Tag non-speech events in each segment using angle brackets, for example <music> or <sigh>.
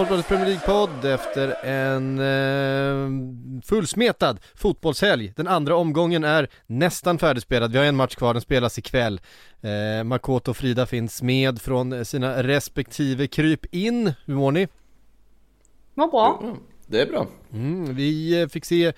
Folkbladets Premier League-podd efter en eh, fullsmetad fotbollshelg. Den andra omgången är nästan färdigspelad. Vi har en match kvar, den spelas ikväll. Eh, Makoto och Frida finns med från sina respektive kryp in. Hur mår ni? Mår bra. Det är bra. Mm, vi eh, fick se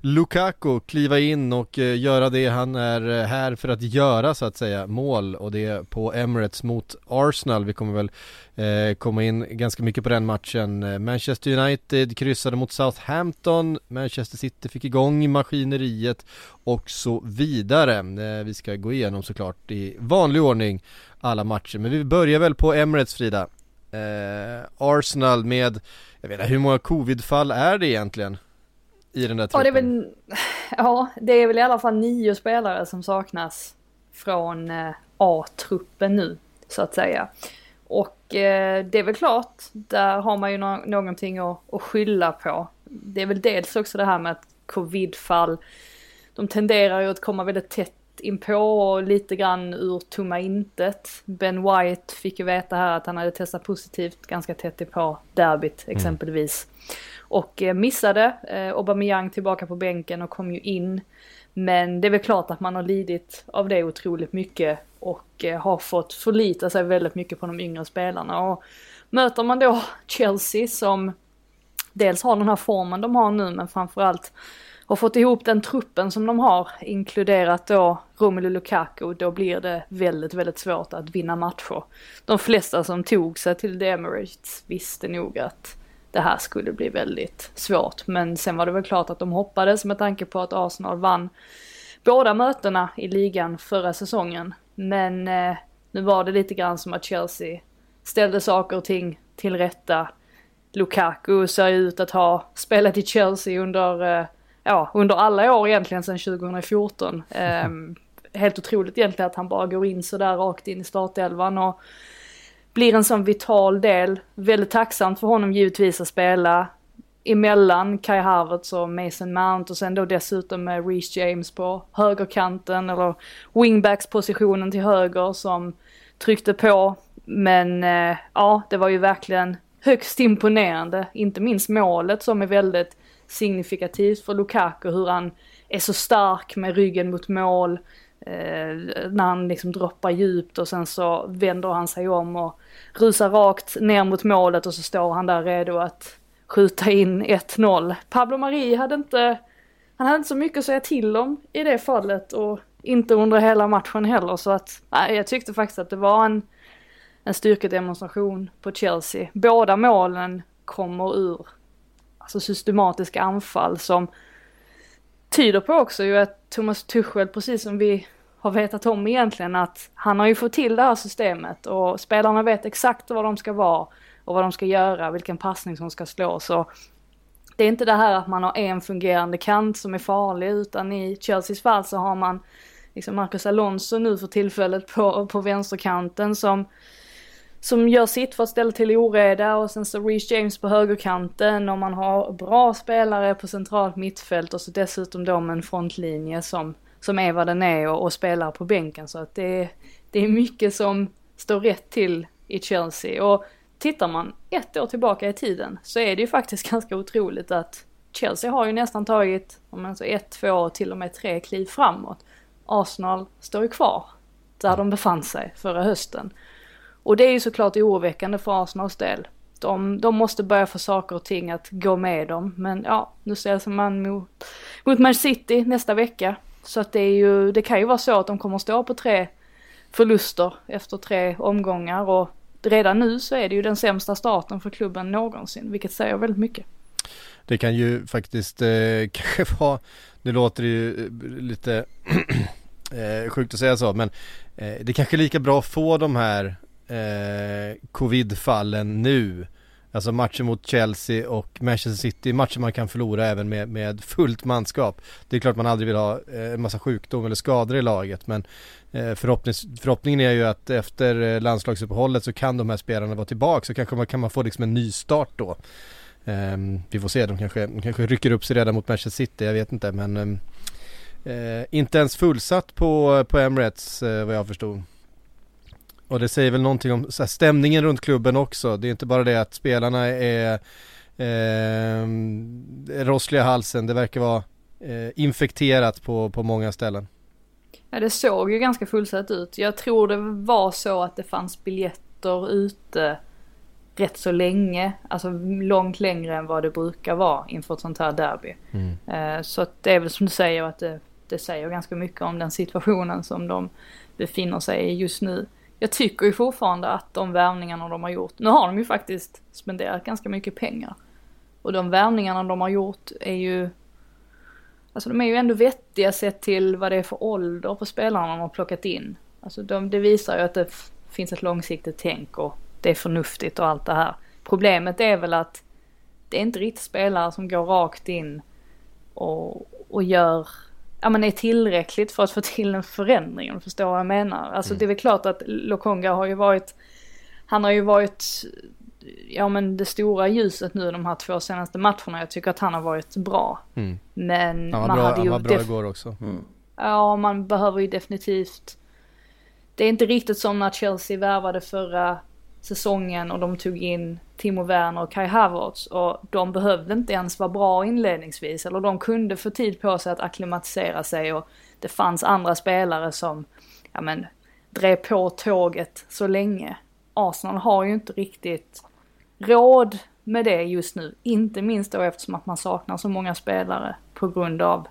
Lukaku kliva in och eh, göra det han är eh, här för att göra så att säga, mål och det på Emirates mot Arsenal. Vi kommer väl eh, komma in ganska mycket på den matchen. Manchester United kryssade mot Southampton, Manchester City fick igång maskineriet och så vidare. Eh, vi ska gå igenom såklart i vanlig ordning alla matcher, men vi börjar väl på Emirates Frida. Eh, Arsenal med, jag vet inte, hur många covidfall är det egentligen? I den där Ja det, truppen? väl, <laughs> ja, det är väl i alla fall nio spelare som saknas från eh, A-truppen nu, så att säga. Och eh, det är väl klart, där har man ju nå- någonting att, att skylla på. Det är väl dels också det här med att covidfall, de tenderar ju att komma väldigt tätt inpå och lite grann ur tomma intet. Ben White fick ju veta här att han hade testat positivt ganska tätt inpå derbyt exempelvis. Och eh, missade, eh, Aubameyang tillbaka på bänken och kom ju in. Men det är väl klart att man har lidit av det otroligt mycket och eh, har fått förlita sig väldigt mycket på de yngre spelarna. Och möter man då Chelsea som dels har den här formen de har nu men framförallt och fått ihop den truppen som de har, inkluderat då Romelu Lukaku, då blir det väldigt, väldigt svårt att vinna matcher. De flesta som tog sig till The Emirates visste nog att det här skulle bli väldigt svårt. Men sen var det väl klart att de hoppades med tanke på att Arsenal vann båda mötena i ligan förra säsongen. Men eh, nu var det lite grann som att Chelsea ställde saker och ting till rätta. Lukaku ser ut att ha spelat i Chelsea under, eh, ja, under alla år egentligen sedan 2014. Eh, helt otroligt egentligen att han bara går in sådär rakt in i startelvan och blir en sån vital del. Väldigt tacksamt för honom givetvis att spela emellan Kai Havertz och Mason Mount och sen då dessutom med Reece James på högerkanten eller wingbacks positionen till höger som tryckte på. Men eh, ja, det var ju verkligen högst imponerande. Inte minst målet som är väldigt signifikativt för Lukaku hur han är så stark med ryggen mot mål. Eh, när han liksom droppar djupt och sen så vänder han sig om och rusar rakt ner mot målet och så står han där redo att skjuta in 1-0. Pablo Mari hade inte, han hade inte så mycket att säga till om i det fallet och inte under hela matchen heller så att, nej jag tyckte faktiskt att det var en, en styrkedemonstration på Chelsea. Båda målen kommer ur alltså systematiska anfall som tyder på också ju att Thomas Tuchel, precis som vi har vetat om egentligen, att han har ju fått till det här systemet och spelarna vet exakt var de ska vara och vad de ska göra, vilken passning som ska slås. Det är inte det här att man har en fungerande kant som är farlig utan i Chelseas fall så har man liksom Marcus Alonso nu för tillfället på, på vänsterkanten som som gör sitt för att ställa till oreda och sen så Reece James på högerkanten och man har bra spelare på centralt mittfält och så dessutom då med en frontlinje som, som är vad den är och, och spelar på bänken så att det, är- det är mycket som står rätt till i Chelsea och tittar man ett år tillbaka i tiden så är det ju faktiskt <laughs> ganska otroligt att Chelsea har ju nästan tagit, om man så ett, två, till och med tre kliv framåt. Arsenal står ju kvar där de befann sig förra hösten. Och det är ju såklart oroväckande för Arsenals del. de, de måste börja få saker och ting att gå med dem. Men ja, nu ställs man mot, mot Man City nästa vecka. Så att det är ju, det kan ju vara så att de kommer stå på tre förluster efter tre omgångar och redan nu så är det ju den sämsta starten för klubben någonsin, vilket säger väldigt mycket. Det kan ju faktiskt eh, <laughs> kanske vara, nu låter det ju eh, lite <clears throat> eh, sjukt att säga så, men eh, det är kanske är lika bra att få de här eh, covidfallen nu. Alltså matchen mot Chelsea och Manchester City, matcher man kan förlora även med, med fullt manskap. Det är klart man aldrig vill ha eh, en massa sjukdom eller skador i laget men eh, förhoppnings, förhoppningen är ju att efter eh, landslagsuppehållet så kan de här spelarna vara tillbaka så kanske man kan man få liksom en ny start då. Ehm, vi får se, de kanske, de kanske rycker upp sig redan mot Manchester City, jag vet inte men ehm, inte ens fullsatt på, på Emirates vad jag förstod. Och det säger väl någonting om här, stämningen runt klubben också. Det är inte bara det att spelarna är eh, rossliga halsen. Det verkar vara eh, infekterat på, på många ställen. Ja, det såg ju ganska fullsatt ut. Jag tror det var så att det fanns biljetter ute rätt så länge, alltså långt längre än vad det brukar vara inför ett sånt här derby. Mm. Eh, så att det är väl som du säger att det, det säger ganska mycket om den situationen som de befinner sig i just nu jag tycker ju fortfarande att de värvningarna de har gjort, nu har de ju faktiskt spenderat ganska mycket pengar. Och de värvningarna de har gjort är ju, alltså de är ju ändå vettiga sett till vad det är för ålder på spelarna de har plockat in. Alltså de, det visar ju att det finns ett långsiktigt tänk och det är förnuftigt och allt det här. Problemet är väl att det är inte riktigt spelare som går rakt in och, och gör ja men är tillräckligt för att få till en förändring om du förstår vad jag menar. Alltså mm. det är väl klart att Lokonga har ju varit, han har ju varit, ja men det stora ljuset nu de här två senaste matcherna. Jag tycker att han har varit bra. Mm. Men han var man bra, hade ju... Han var bra igår också. Mm. Ja, man behöver ju definitivt, det är inte riktigt som när Chelsea värvade förra säsongen och de tog in Timo Werner och Kai Havertz och de behövde inte ens vara bra inledningsvis eller de kunde få tid på sig att akklimatisera sig och det fanns andra spelare som, ja men, drev på tåget så länge. Arsenal har ju inte riktigt råd med det just nu, inte minst då eftersom att man saknar så många spelare på grund av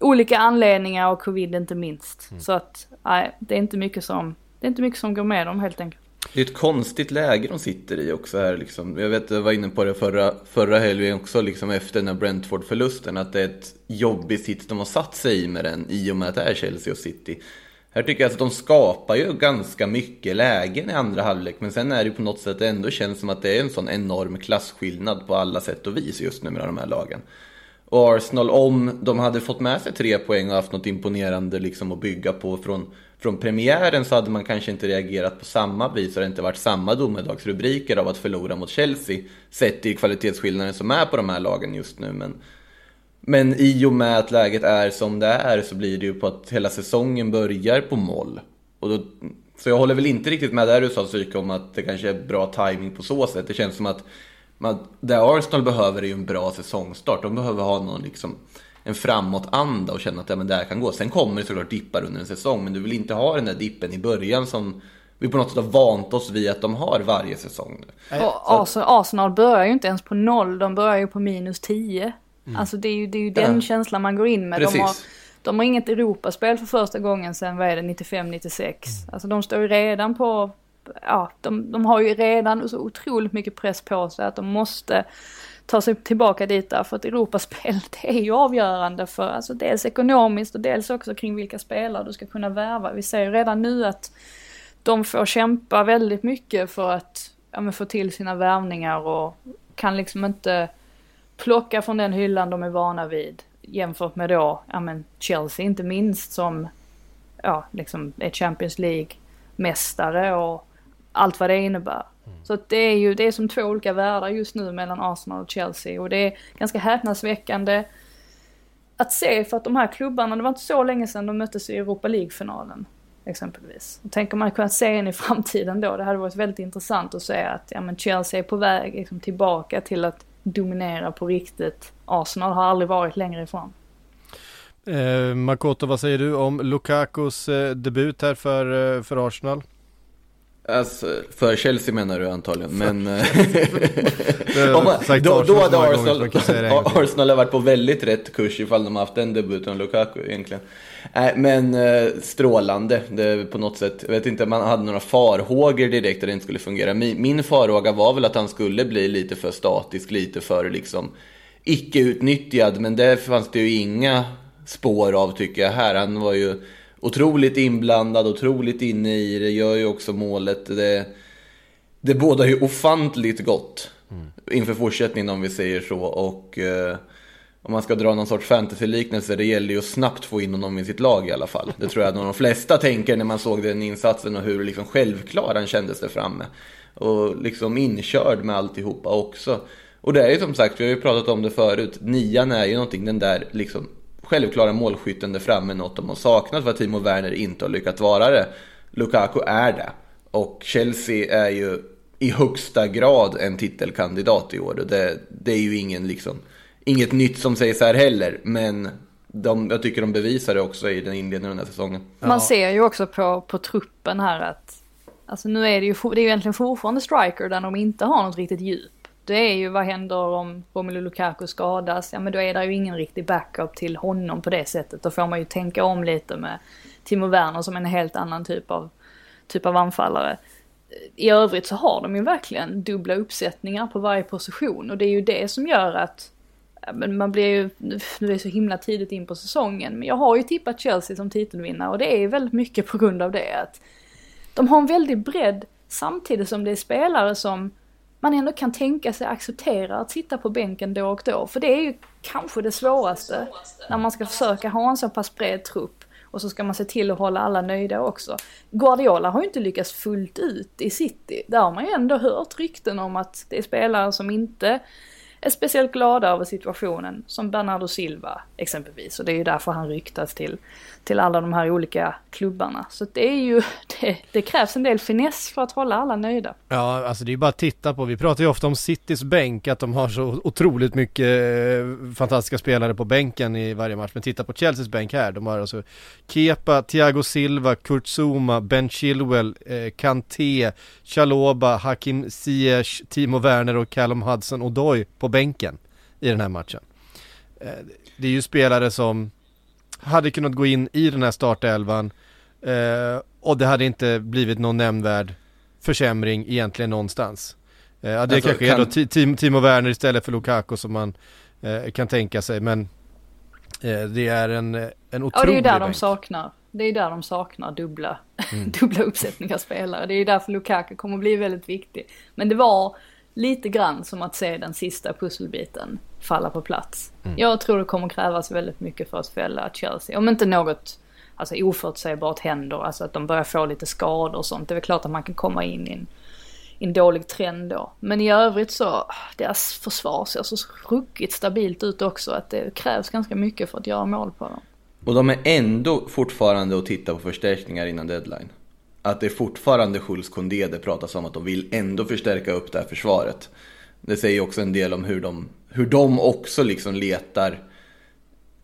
olika anledningar och covid inte minst. Mm. Så att, nej, det är inte mycket som, det är inte mycket som går med dem helt enkelt. Det är ett konstigt läge de sitter i också här liksom. Jag vet, jag var inne på det förra, förra helgen också liksom efter den här Brentford-förlusten. Att det är ett jobbigt sitt de har satt sig i med den i och med att det är Chelsea och City. Här tycker jag alltså att de skapar ju ganska mycket lägen i andra halvlek. Men sen är det ju på något sätt ändå känns som att det är en sån enorm klasskillnad på alla sätt och vis just nu mellan de här lagen. Och Arsenal, om de hade fått med sig tre poäng och haft något imponerande liksom att bygga på från från premiären så hade man kanske inte reagerat på samma vis och det inte varit samma domedagsrubriker av att förlora mot Chelsea sett i kvalitetsskillnaden som är på de här lagen just nu. Men, men i och med att läget är som det är så blir det ju på att hela säsongen börjar på moll. Och då, så jag håller väl inte riktigt med där du sa Psyke om att det kanske är bra timing på så sätt. Det känns som att man, det Arsenal behöver är ju en bra säsongstart. De behöver ha någon liksom en framåtanda och känna att ja, men det här kan gå. Sen kommer det såklart dippar under en säsong, men du vill inte ha den där dippen i början som vi på något sätt har vant oss vid att de har varje säsong. Nu. Och Arsenal, Arsenal börjar ju inte ens på noll, de börjar ju på minus 10. Mm. Alltså det är ju, det är ju den ja. känslan man går in med. De har, de har inget Europaspel för första gången sedan, vad är det, 95-96. Mm. Alltså de står ju redan på, ja, de, de har ju redan så otroligt mycket press på sig att de måste ta sig tillbaka dit där för att Europaspel <laughs> det är ju avgörande för alltså dels ekonomiskt och dels också kring vilka spelare du ska kunna värva. Vi ser ju redan nu att de får kämpa väldigt mycket för att ja, få till sina värvningar och kan liksom inte plocka från den hyllan de är vana vid jämfört med då, ja men Chelsea inte minst som ja, liksom är Champions League-mästare och allt vad det innebär. Mm. Så det är ju, det är som två olika världar just nu mellan Arsenal och Chelsea och det är ganska häpnadsväckande att se för att de här klubbarna, det var inte så länge sedan de möttes i Europa League-finalen exempelvis. Och tänker man kunna se en i framtiden då, det hade varit väldigt intressant att se att ja, men Chelsea är på väg liksom, tillbaka till att dominera på riktigt. Arsenal har aldrig varit längre ifrån. Eh, Makoto, vad säger du om Lukakos eh, debut här för, eh, för Arsenal? Alltså, för Chelsea menar du antagligen, men... eh, <laughs> man- då, då hade Arsenal. Arsenal har varit på väldigt rätt kurs ifall de har haft den debuten Lukaku egentligen. Nej, men eh, strålande det, på något sätt. Jag vet inte man hade några farhågor direkt att det inte skulle fungera. Min, min farhåga var väl att han skulle bli lite för statisk, lite för liksom icke utnyttjad. Men det fanns det ju inga spår av tycker jag här. Han var ju otroligt inblandad, otroligt inne i det, gör ju också målet. Det, det bådar ju ofantligt gott inför fortsättningen om vi säger så. Och eh, om man ska dra någon sorts fantasy-liknelse, det gäller ju att snabbt få in honom i sitt lag i alla fall. Det tror jag att de flesta tänker när man såg den insatsen och hur liksom självklar han kändes där framme. Och liksom inkörd med alltihopa också. Och det är ju som sagt, vi har ju pratat om det förut, nian är ju någonting, den där liksom självklara målskytten där framme, något de har saknat för att Timo Werner inte har lyckats vara det. Lukaku är det. Och Chelsea är ju i högsta grad en titelkandidat i år. Och det, det är ju ingen, liksom, inget nytt som sägs här heller. Men de, jag tycker de bevisar det också i den inledningen av den här säsongen. Man ser ju också på, på truppen här att, alltså nu är det ju, det är ju egentligen fortfarande striker där de inte har något riktigt djup. Det är ju vad händer om Romelu Lukaku skadas? Ja men då är det ju ingen riktig backup till honom på det sättet. Då får man ju tänka om lite med Timo Werner som en helt annan typ av, typ av anfallare. I övrigt så har de ju verkligen dubbla uppsättningar på varje position och det är ju det som gör att men man blir ju, nu är det så himla tidigt in på säsongen, men jag har ju tippat Chelsea som titelvinnare och det är väldigt mycket på grund av det. att De har en väldig bredd samtidigt som det är spelare som man ändå kan tänka sig acceptera att sitta på bänken då och då. För det är ju kanske det svåraste när man ska försöka ha en så pass bred trupp och så ska man se till att hålla alla nöjda också. Guardiola har ju inte lyckats fullt ut i City. Där har man ju ändå hört rykten om att det är spelare som inte är speciellt glada över situationen, som Bernardo Silva exempelvis. Och det är ju därför han ryktas till, till alla de här olika klubbarna. Så det är ju, <laughs> det, det krävs en del finess för att hålla alla nöjda. Ja, alltså det är ju bara att titta på. Vi pratar ju ofta om Citys bänk, att de har så otroligt mycket eh, fantastiska spelare på bänken i varje match. Men titta på Chelseas bänk här. De har alltså Kepa, Thiago Silva, Kurt Zuma, Ben Chilwell, eh, Kanté, Chaloba, Hakim Ziyech, Timo Werner och Callum Hudson-Odoi på bänken i den här matchen. Eh, det är ju spelare som hade kunnat gå in i den här startelvan eh, och det hade inte blivit någon nämnvärd försämring egentligen någonstans. Eh, ja, det Alltså, kanske kan- är då Ti- Tim, Timo Werner istället för Lukaku som man kan tänka sig men det är en, en otrolig Ja, det är ju där de bänk. saknar. Det är ju där de saknar dubbla, <laughs> dubbla uppsättningar spelare. Det är därför Lukaku kommer att bli väldigt viktig. Men det var lite grann som att se den sista pusselbiten falla på plats. Jag tror det kommer krävas väldigt mycket för att fälla Chelsea. Om inte något alltså, oförutsägbart händer, alltså att de börjar få lite skador och sånt. Det är väl klart att man kan komma in i en, i en dålig trend då. Men i övrigt så, deras försvar ser så ruckigt stabilt ut också att det krävs ganska mycket för att göra mål på dem. Och de är ändå fortfarande att titta på förstärkningar innan deadline. Att det är fortfarande Schultz Kondé det pratas om att de vill ändå förstärka upp det här försvaret. Det säger också en del om hur de, hur de också liksom letar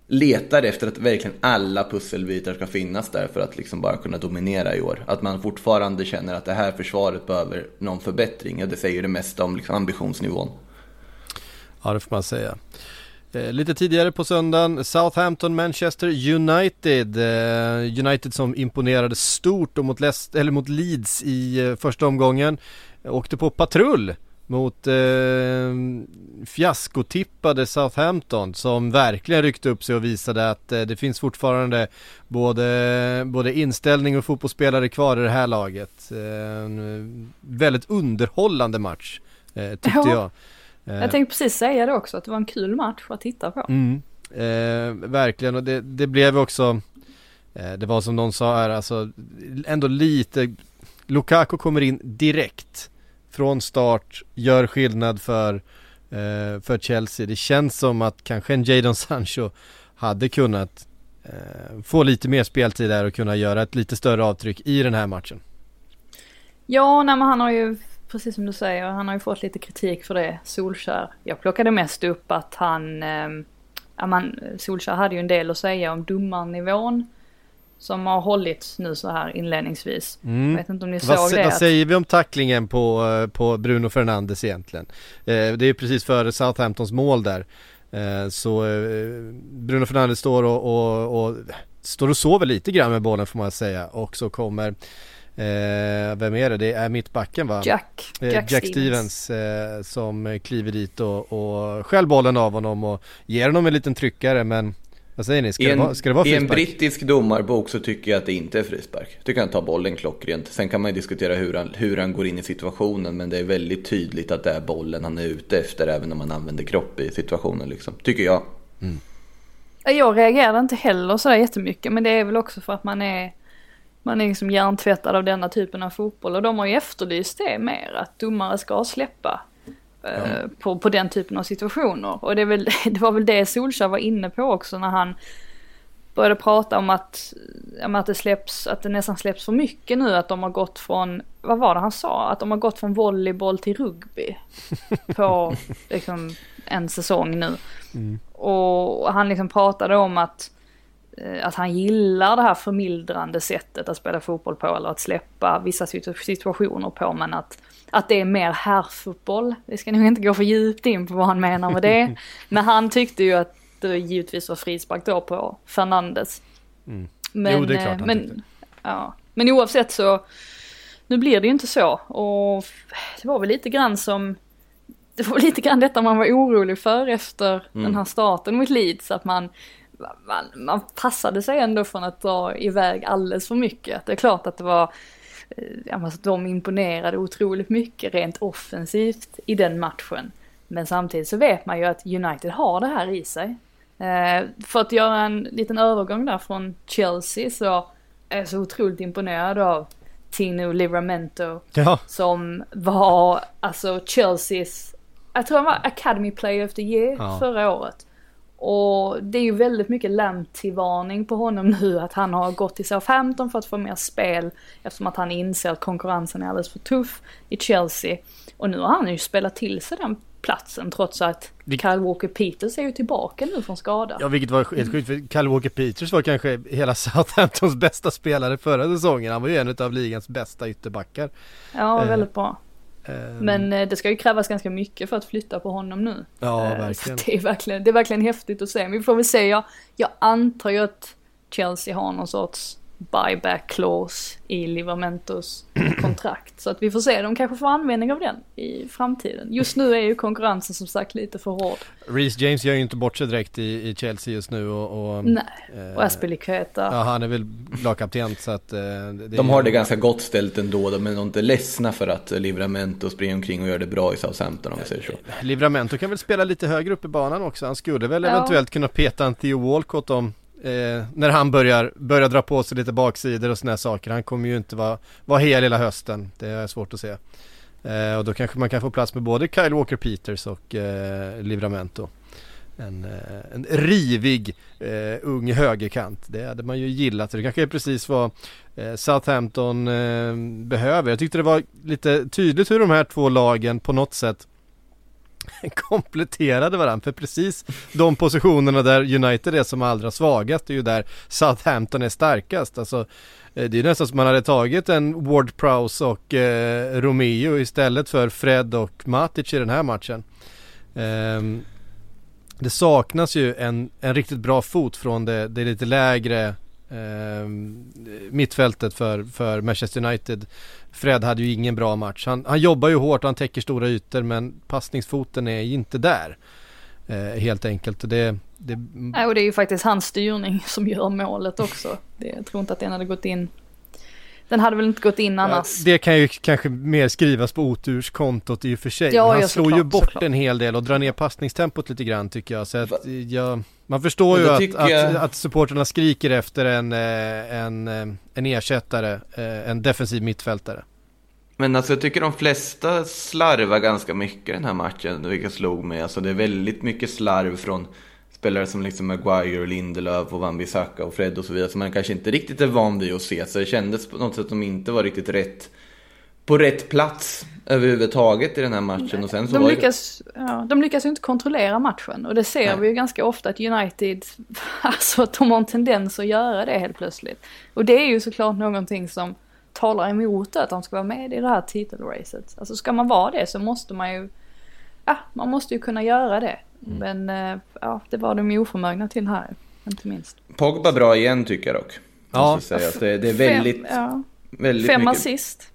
letar efter att verkligen alla pusselbitar ska finnas där för att liksom bara kunna dominera i år. Att man fortfarande känner att det här försvaret behöver någon förbättring. Ja, det säger det mesta om liksom ambitionsnivån. Ja det får man säga. Eh, lite tidigare på söndagen, Southampton Manchester United. Eh, United som imponerade stort och mot, Leicester, eller mot Leeds i eh, första omgången. Åkte på patrull mot eh, fiaskotippade Southampton som verkligen ryckte upp sig och visade att eh, det finns fortfarande både, både inställning och fotbollsspelare kvar i det här laget. Eh, väldigt underhållande match eh, tyckte Ja. jag. Eh, Jag tänkte precis säga det också, att det var en kul match att titta på. Mm, eh, verkligen och det, det blev också eh, Det var som någon sa här alltså Ändå lite Lukaku kommer in direkt Från start Gör skillnad för eh, För Chelsea. Det känns som att kanske en Jadon Sancho Hade kunnat eh, Få lite mer speltid där och kunna göra ett lite större avtryck i den här matchen. Ja, nej, men han har ju, precis som du säger, han har ju fått lite kritik för det, Solskär. Jag plockade mest upp att han, eh, ja, man, Solskär hade ju en del att säga om domarnivån som har hållit nu så här inledningsvis. Mm. Jag vet inte om ni Vad, såg sä- det. vad att- säger vi om tacklingen på, eh, på Bruno Fernandes egentligen? Eh, det är ju precis före Southamptons mål där. Eh, så eh, Bruno Fernandes står och, och, och står och sover lite grann med bollen får man säga och så kommer eh, vem är det? Det är mittbacken va? Jack, Eh, Jack, Jack Stevens. Stevens, eh, som kliver dit och, och stjäl bollen av honom och ger honom en liten tryckare men vad säger ni? Ska, I det, en, vara, ska det vara I en frispark? brittisk domarbok så tycker jag att det inte är frispark. Jag tycker han tar bollen klockrent. Sen kan man ju diskutera hur han, hur han går in i situationen. Men det är väldigt tydligt att det är bollen han är ute efter. Även om man använder kropp i situationen liksom. Tycker jag. Jag reagerade inte heller sådär jättemycket men det är väl också för att man är man är liksom hjärntvättad av denna typen av fotboll och de har ju efterlyst det mer, att domare ska släppa eh, på, på den typen av situationer. Och det, väl, <laughs> det var väl det Solskjaer var inne på också när han började prata om att, att det släpps, att det nästan släpps för mycket nu, att de har gått från, vad var det han sa, att de har gått från volleyboll till rugby <laughs> på liksom en säsong nu. Och han liksom pratade om att, att han gillar det här förmildrande sättet att spela fotboll på eller att släppa vissa situ- situationer på men att, att det är mer herrfotboll. Vi ska nog inte gå för djupt in på vad han menar med det. <laughs> men han tyckte ju att det givetvis var frispark då på Fernandes. Men, Mm. Jo, det är klart eh, han men, tyckte. ja. men oavsett så, nu blir det ju inte så. Och det var väl lite grann som, det var lite grann detta man var orolig för efter den här starten mot Leeds. Att man, man, man passade sig ändå från att dra iväg alldeles för mycket. Det är klart att det var, eh, ja, men så att de imponerade otroligt mycket rent offensivt i den matchen. Men samtidigt så vet man ju att United har det här i sig. Eh, för att göra en liten övergång där från Chelsea så är jag så otroligt imponerad av Tino Livramento Ja, som var alltså Chelseas, jag tror han var Academy Player of the Year Ja. förra året. Och det är ju väldigt mycket Lamptey-varning på honom nu att han har gått till Southampton för att få mer spel eftersom att han inser att konkurrensen är alldeles för tuff i Chelsea. Och nu har han ju spelat till sig den platsen trots att Det- Kyle Walker-Peters är ju tillbaka nu från skada. ja vilket var helt sjukt för Kyle Walker Peters var kanske hela <laughs> Southamptons bästa spelare förra säsongen. Han var ju en av ligans bästa ytterbackar. Ja, Eh, väldigt bra. Ehm, Men eh, det ska ju krävas ganska mycket för att flytta på honom nu. Ja, Eh, verkligen. Det, är verkligen, det är verkligen häftigt att se. Men vi får väl se. Jag, jag antar ju att Chelsea har någon sorts buyback clause i Livermentos <clears throat> kontrakt. Så att vi får se. De kanske får användning av den i framtiden. Just nu är ju konkurrensen som sagt lite för hård. Reece James gör ju inte bort sig direkt i, i Chelsea just nu och, och Nej. eh, Och Aspilicueta. Ja, han är väl lagkapten så att eh, det, De har är- det ganska gott ställt ändå, de är nog inte ledsna för att Livramento springer omkring och gör det bra i Southampton om vi säger så. Livramento kan väl spela lite högre upp i banan också. Han skulle väl Ja. eventuellt kunna peta en Theo Walcott om eh, när han börjar, börjar dra på sig lite baksidor och sådana här saker. Han kommer ju inte vara, vara hel hela hösten. Det är svårt att se. Eh, och då kanske man kan få plats med både Kyle Walker Peters och eh, Livramento. En, eh, en rivig eh, ung högerkant. Det hade man ju gillat. Det kanske är precis vad eh, Southampton eh, behöver. Jag tyckte det var lite tydligt hur de här två lagen på något sätt <laughs> kompletterade varandra. För precis de positionerna där United är som allra svagast är ju där Southampton är starkast. Alltså, eh, det är nästan som man hade tagit en Ward Prowse och eh, Romeo istället för Fred och Matic i den här matchen. Eh, det saknas ju en, en riktigt bra fot från det, det lite lägre eh, mittfältet för, för Manchester United. Fred hade ju ingen bra match. Han, han jobbar ju hårt och han täcker stora ytor men passningsfoten är inte där. Eh, helt enkelt. Och Det, det, Nej, och det är ju faktiskt hans styrning som gör målet också. Det, jag tror inte att den hade gått in. Den hade väl inte gått in annars. det kan ju kanske mer skrivas på oturskontot i och för sig. Ja, Men han ja, slår ju såklart, bort en hel del och drar ner passningstempot lite grann tycker jag. Så att jag, man förstår ju att, att, jag- att supporterna skriker efter en, eh, en, eh, en ersättare, eh, en defensiv mittfältare. Men alltså jag tycker de flesta slarvar ganska mycket den här matchen, vilket slog mig. Alltså det är väldigt mycket slarv från spelare som liksom Maguire och Lindelöf och Wan-Bissaka och Fred och så vidare som man kanske inte riktigt är van vid att se. Så det kändes på något sätt som inte var riktigt rätt på rätt plats överhuvudtaget i den här matchen. Och sen så de, lyckas, ja, de lyckas ju inte kontrollera matchen och det ser Nej. vi ju ganska ofta att United, <laughs> alltså att de har en tendens att göra det helt plötsligt. Och det är ju såklart någonting som talar emot att de ska vara med i det här titelracet. Alltså ska man vara det så måste man ju, ja man måste ju kunna göra det. Mm. Men eh, ja, det var de ju oförmögna till här, inte minst. Pogba bra igen tycker jag dock. Ja. Sägas. Det, det är väldigt, Fem, ja, väldigt fem mycket. assist.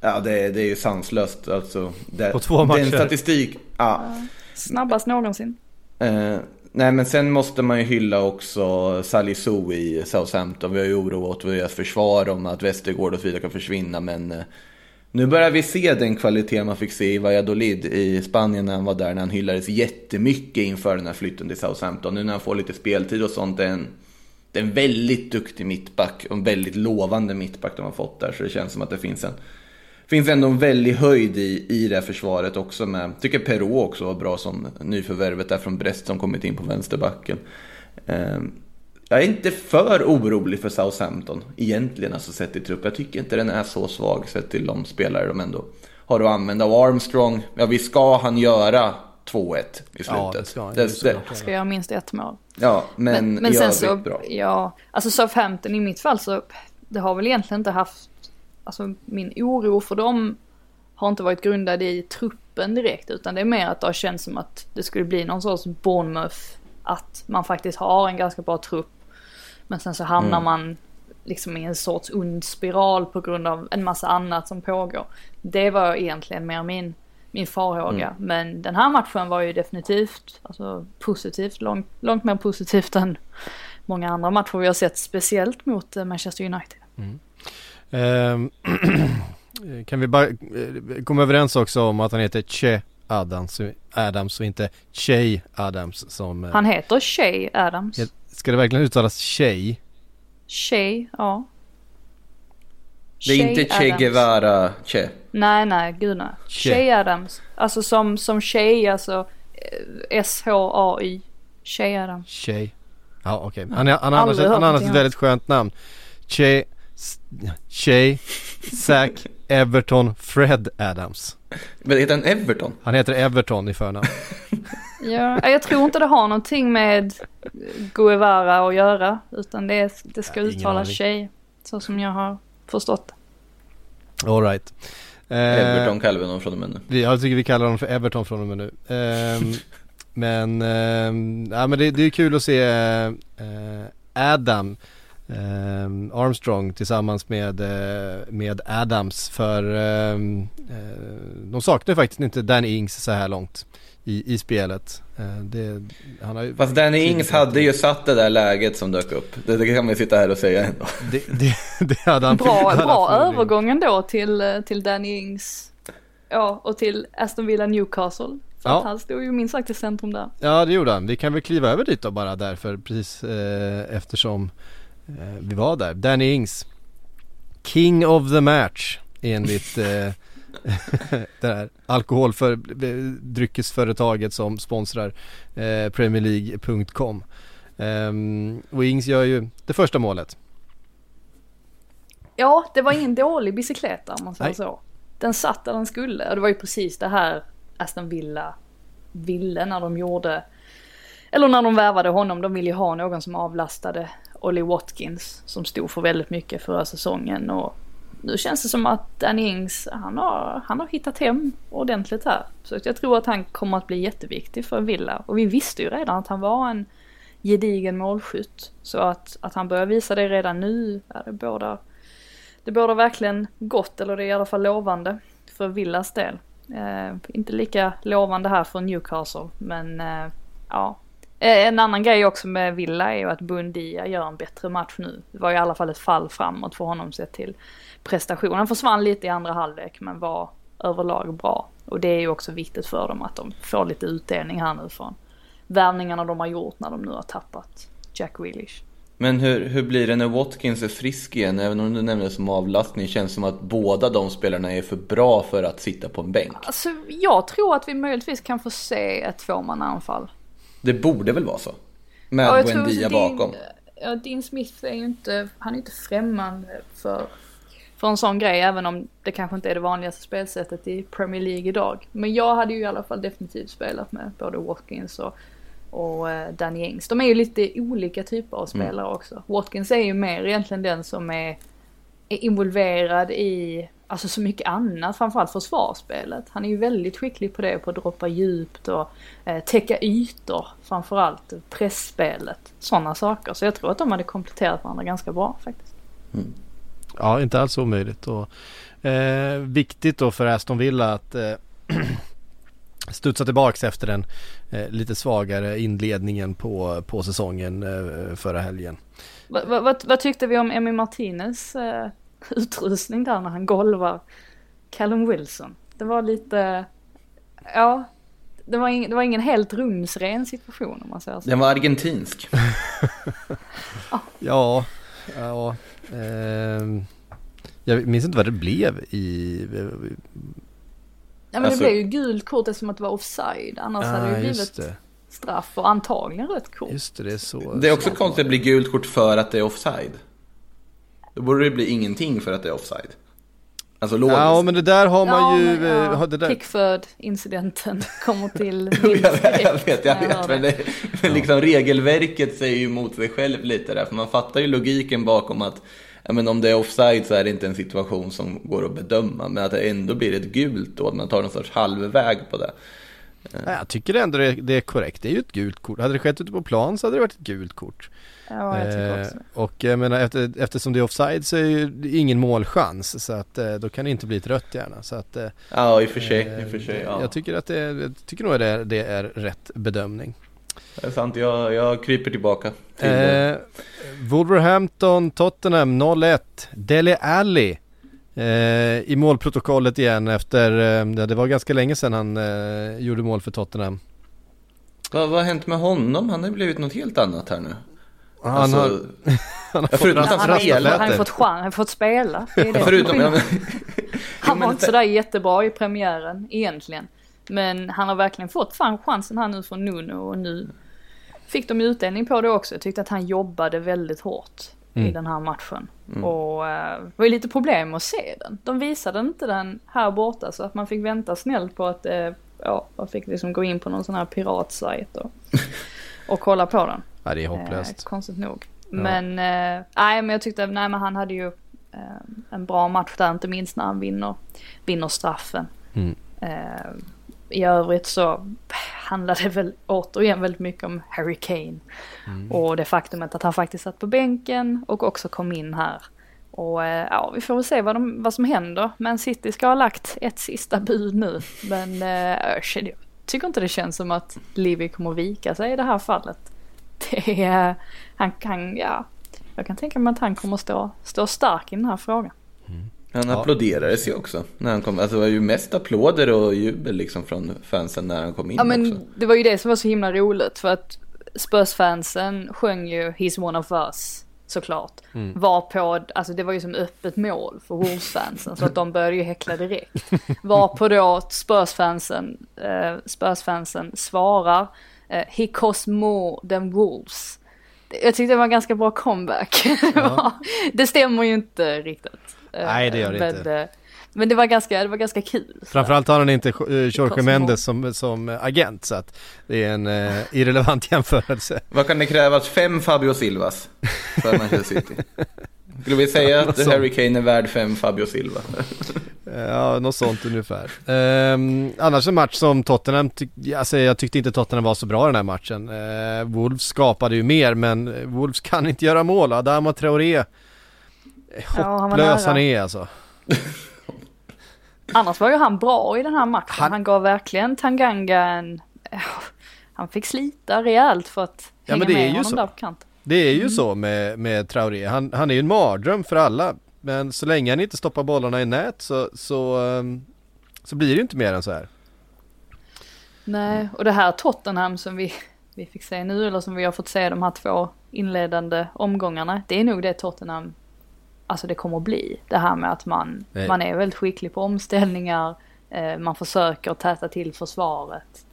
Ja, det, är- det är ju sanslöst alltså. Det, På två matcher. Den statistik, ja. Snabbast någonsin. Eh, nej men sen måste man ju hylla också Salisu i Southampton. Vi har ju oroat deras försvar om att Westergård och så vidare kan försvinna. Men eh, nu börjar vi se den kvalitet man fick se i Valladolid i Spanien när han var där. När han hyllades jättemycket inför den här flytten till Southampton. Nu när han får lite speltid och sånt. Det är en, det är en väldigt duktig mittback och en väldigt lovande mittback de har fått där. Så det känns som att det finns en finns ändå en väldig höjd i, i det här försvaret också med. Tycker Perrault också var bra som nyförvärvet där från Brest som kommit in på vänsterbacken. Eh, jag är inte för orolig för Southampton egentligen, alltså sett i trupp. Jag tycker inte den är så svag sett till de spelare de ändå har att använda. Och Armstrong, ja vi ska han göra 2-1 i slutet. Ja, det ska det, det, såklart. Ska göra minst ett mål. ja, men, Men, men i sen så, bra. ja, alltså Southampton i mitt fall så, det har väl egentligen inte haft, alltså min oro för dem har inte varit grundad i truppen direkt utan det är mer att det har känts som att det skulle bli någon sorts Bournemouth, att man faktiskt har en ganska bra trupp. Men sen så hamnar Mm. man liksom i en sorts ond spiral på grund av en massa annat som pågår. Det var egentligen mer min, min farhåga. Mm. Men den här matchen var ju definitivt alltså, positivt, långt, långt mer positivt än många andra matcher vi har sett, speciellt mot eh, Manchester United. Ehm, <clears throat> kan vi bara eh, komma överens också om att han heter Che Adams, Adams och inte Che Adams som... eh, Han heter Shay Adams. Ska det verkligen uttalas Che? Shay, ja. Det är Shay inte Che Adams. Guevara Che. Nej, nej, gud nej. Che. Shay Adams. Alltså som, som Shay, alltså eh, S-H-A-Y. Shay Adams. Che. Ja okej. Han, är- han har annars, Aldrig hört han har annars någonting ett väldigt skönt namn. Che, S- Che, Zack, Everton, Fred Adams. Men heter han Everton? Han heter Everton i förnamn. <laughs> Ja, jag tror inte det har någonting med Guevara att göra. Utan det, är- det ska Ja, uttalas. Shay. Så som jag har förstått det. Alright. Eh, Everton kallar vi honom från och med nu. Vi, jag tycker vi kallar honom för Everton från och med nu. Ehm, <laughs> men, ja, men det, det är kul att se eh, Adam ehm, Armstrong tillsammans med, eh, med Adams för ehm, eh, de saknar faktiskt inte Danny Ings så här långt i, i spelet. Eh, det, han har ju, Fast Danny Ings hade ju satt det där läget som dök upp. Det, det kan man ju sitta här och säga ändå. det, det, det hade han Bra, hade bra förmodligen. övergången då till, eh, till Danny Ings. Ja, och till Aston Villa Newcastle. För Ja. att han stod ju minst sagt i centrum där. Ja det gjorde han. Vi kan väl kliva över dit då bara därför precis eh, eftersom eh, vi var där. Danny Ings. King of the match enligt eh, <laughs> det här alkoholdryckesföretaget som sponsrar eh, Premierleague.com. Um, och Ings gör ju det första målet. Ja, det var ingen dålig bicykleta om man säger så. Den satt där den skulle och det var ju precis det här Aston Villa ville när de gjorde, eller när de värvade honom. De ville ju ha någon som avlastade Ollie Watkins som stod för väldigt mycket förra säsongen och nu känns det som att Danny Ings, han har, han har hittat hem ordentligt här. Så jag tror att han kommer att bli jätteviktig för Villa. Och vi visste ju redan att han var en gedigen målskytt. Så att, att han börjar visa det redan nu, är det båda det bådar verkligen gott, eller det är i alla fall lovande för Villas del. Eh, inte lika lovande här för Newcastle, men eh, ja. Eh, En annan grej också med Villa är ju att Bundia gör en bättre match nu. Det var i alla fall ett fall framåt för honom sett till prestationen. Han försvann lite i andra halvlek men var överlag bra. Och det är ju också viktigt för dem att de får lite utdelning här nu från värvningarna de har gjort när de nu har tappat Jack Grealish. Men hur, hur blir det när Watkins är frisk igen? Även om du nämner det som avlastning känns det som att båda de spelarna är för bra för att sitta på en bänk. Alltså jag tror att vi möjligtvis kan få se ett tvåmannaanfall. Det borde väl vara så? Med Ja, Buendia också bakom. Ja, Dean Smith är ju inte, han är inte främmande för, för en sån grej, även om det kanske inte är det vanligaste spelsättet i Premier League idag. Men jag hade ju i alla fall definitivt spelat med både Watkins och, och uh, Danny Ings. De är ju lite olika typer av spelare mm. också. Watkins är ju mer egentligen den som är, är involverad i alltså så mycket annat, framförallt försvarsspelet. Han är ju väldigt skicklig på det, på att droppa djupt och eh, täcka ytor framförallt, pressspelet, sådana saker. Så jag tror att de hade kompletterat varandra ganska bra faktiskt. Mm. Ja, inte alls omöjligt och eh, viktigt då för Aston Villa att eh, <clears throat> studsa tillbaks efter den eh, lite svagare inledningen på, på säsongen eh, förra helgen. Vad va, va, va tyckte vi om Emi Martinez eh, <laughs> utrustning där när han golvar Callum Wilson. Det var lite, ja, det var, ing, det var ingen helt rumsren situation om man säger så. Den var argentinsk. <laughs> ja, ja. Eh, jag minns inte vad det blev i... Ja men alltså, det blev ju gult kort eftersom att det var offside. Annars ah, hade det ju blivit straff och antagligen rött kort. Just det, det är så. Det är också konstigt att det blir gult kort för att det är offside. Då borde det bli ingenting för att det är offside. Alltså logiskt. Ja men det där har man ja, ju... Men, ja. det där... Pickford-incidenten <laughs> kommer till <laughs> jag, vet, jag vet, jag vet. Men, det, men liksom regelverket säger ju emot sig själv lite där. För man fattar ju logiken bakom att men om det är offside så är det inte en situation som går att bedöma. Men att det ändå blir ett gult då, att man tar någon sorts halvväg på det. Jag tycker ändå det är korrekt. Det är ju ett gult kort. Hade det skett ute på plan så hade det varit ett gult kort. Ja, jag tycker också. Eh, och jag menar efter, eftersom det är offside så är det ju ingen målchans så att eh, då kan det inte bli ett rött gärna. Så att, eh, ja, i och för sig. I för sig ja. Jag tycker att det, jag tycker nog att det är, det är rätt bedömning. Det är sant, jag, jag kryper tillbaka. Till eh, Wolverhampton, Tottenham 0-1. Dele Alli eh, i målprotokollet igen efter, eh, det var ganska länge sedan han eh, gjorde mål för Tottenham. Vad, vad har hänt med honom? Han har ju blivit något helt annat här nu. Han alltså, har, han har <laughs> förutom fått, han, han, han har fått chans, han har fått spela. Det är det. förutom, men, <laughs> han var inte sådär jättebra i premiären egentligen. Men han har verkligen fått fan chansen här nu från Nuno och nu fick de utdelning på det också. Jag tyckte att han jobbade väldigt hårt mm. i den här matchen. Mm. Och uh, det var ju lite problem att se den. De visade inte den här borta så att man fick vänta snällt på att, uh, ja, man fick liksom gå in på någon sån här piratsajt och, <laughs> och kolla på den. Ja, det är hopplöst. Eh, konstigt nog. Ja. Men, eh, nej men jag tyckte, nej men han hade ju eh, en bra match där, inte minst när han vinner, vinner straffen. Mm. Eh, I övrigt så handlade det väl återigen väldigt mycket om Harry Kane. Mm. Och det faktumet att han faktiskt satt på bänken och också kom in här. Och eh, ja, vi får väl se vad, de, vad som händer. Men City ska ha lagt ett sista bud nu. Men eh, jag tycker inte det känns som att Livy kommer vika sig i det här fallet <laughs> det är, han kan, ja, jag kan tänka mig att han kommer stå, stå stark i den här frågan. Mm. Han applåderades ju också när han kom. Alltså det var ju mest applåder och jubel liksom från fansen när han kom in Ja men också. det var ju det som var så himla roligt för att Spurs-fansen sjöng ju He's one of us såklart. Mm. Var på, alltså det var ju som öppet mål för Wolves-fansen så att de började ju häckla direkt. Var på då Spurs-fansen, eh, Spurs-fansen svarar he cost more than Wolves. Jag tyckte det var en ganska bra comeback. <laughs> Ja. det stämmer ju inte riktigt. Eh, Nej det gör det men, inte. Eh, men det var ganska, det var ganska kul. Framförallt har han inte Jorge Mendes som, som agent så att det är en uh, irrelevant <laughs> jämförelse. Vad kan det krävas? Fem Fabio Silvas för <laughs> Manchester City? Skulle vi säga att Harry Kane är värd fem Fabio Silva? ja, något sånt ungefär. Um, annars en match som Tottenham, ty alltså, jag tyckte inte Tottenham var så bra den här matchen. Uh, Wolves skapade ju mer, men Wolves kan inte göra mål. Adama Traoré, hopplös ja, han är alltså. <laughs> Annars var ju han bra i den här matchen. Han, han gav verkligen Tanganga en... Han fick slita rejält för att hänga ja, men det med är ju honom så. där på kanten. Det är ju mm. så med, med Traoré. Han, han är ju en mardröm för alla. Men så länge han inte stoppar bollarna i nät så, så, um, så blir det ju inte mer än så här. Nej, och det här Tottenham som vi, vi fick se nu, eller som vi har fått se de här två inledande omgångarna. Det är nog det Tottenham, alltså det kommer att bli. Det här med att man, man är väldigt skicklig på omställningar, eh, man försöker täta till försvaret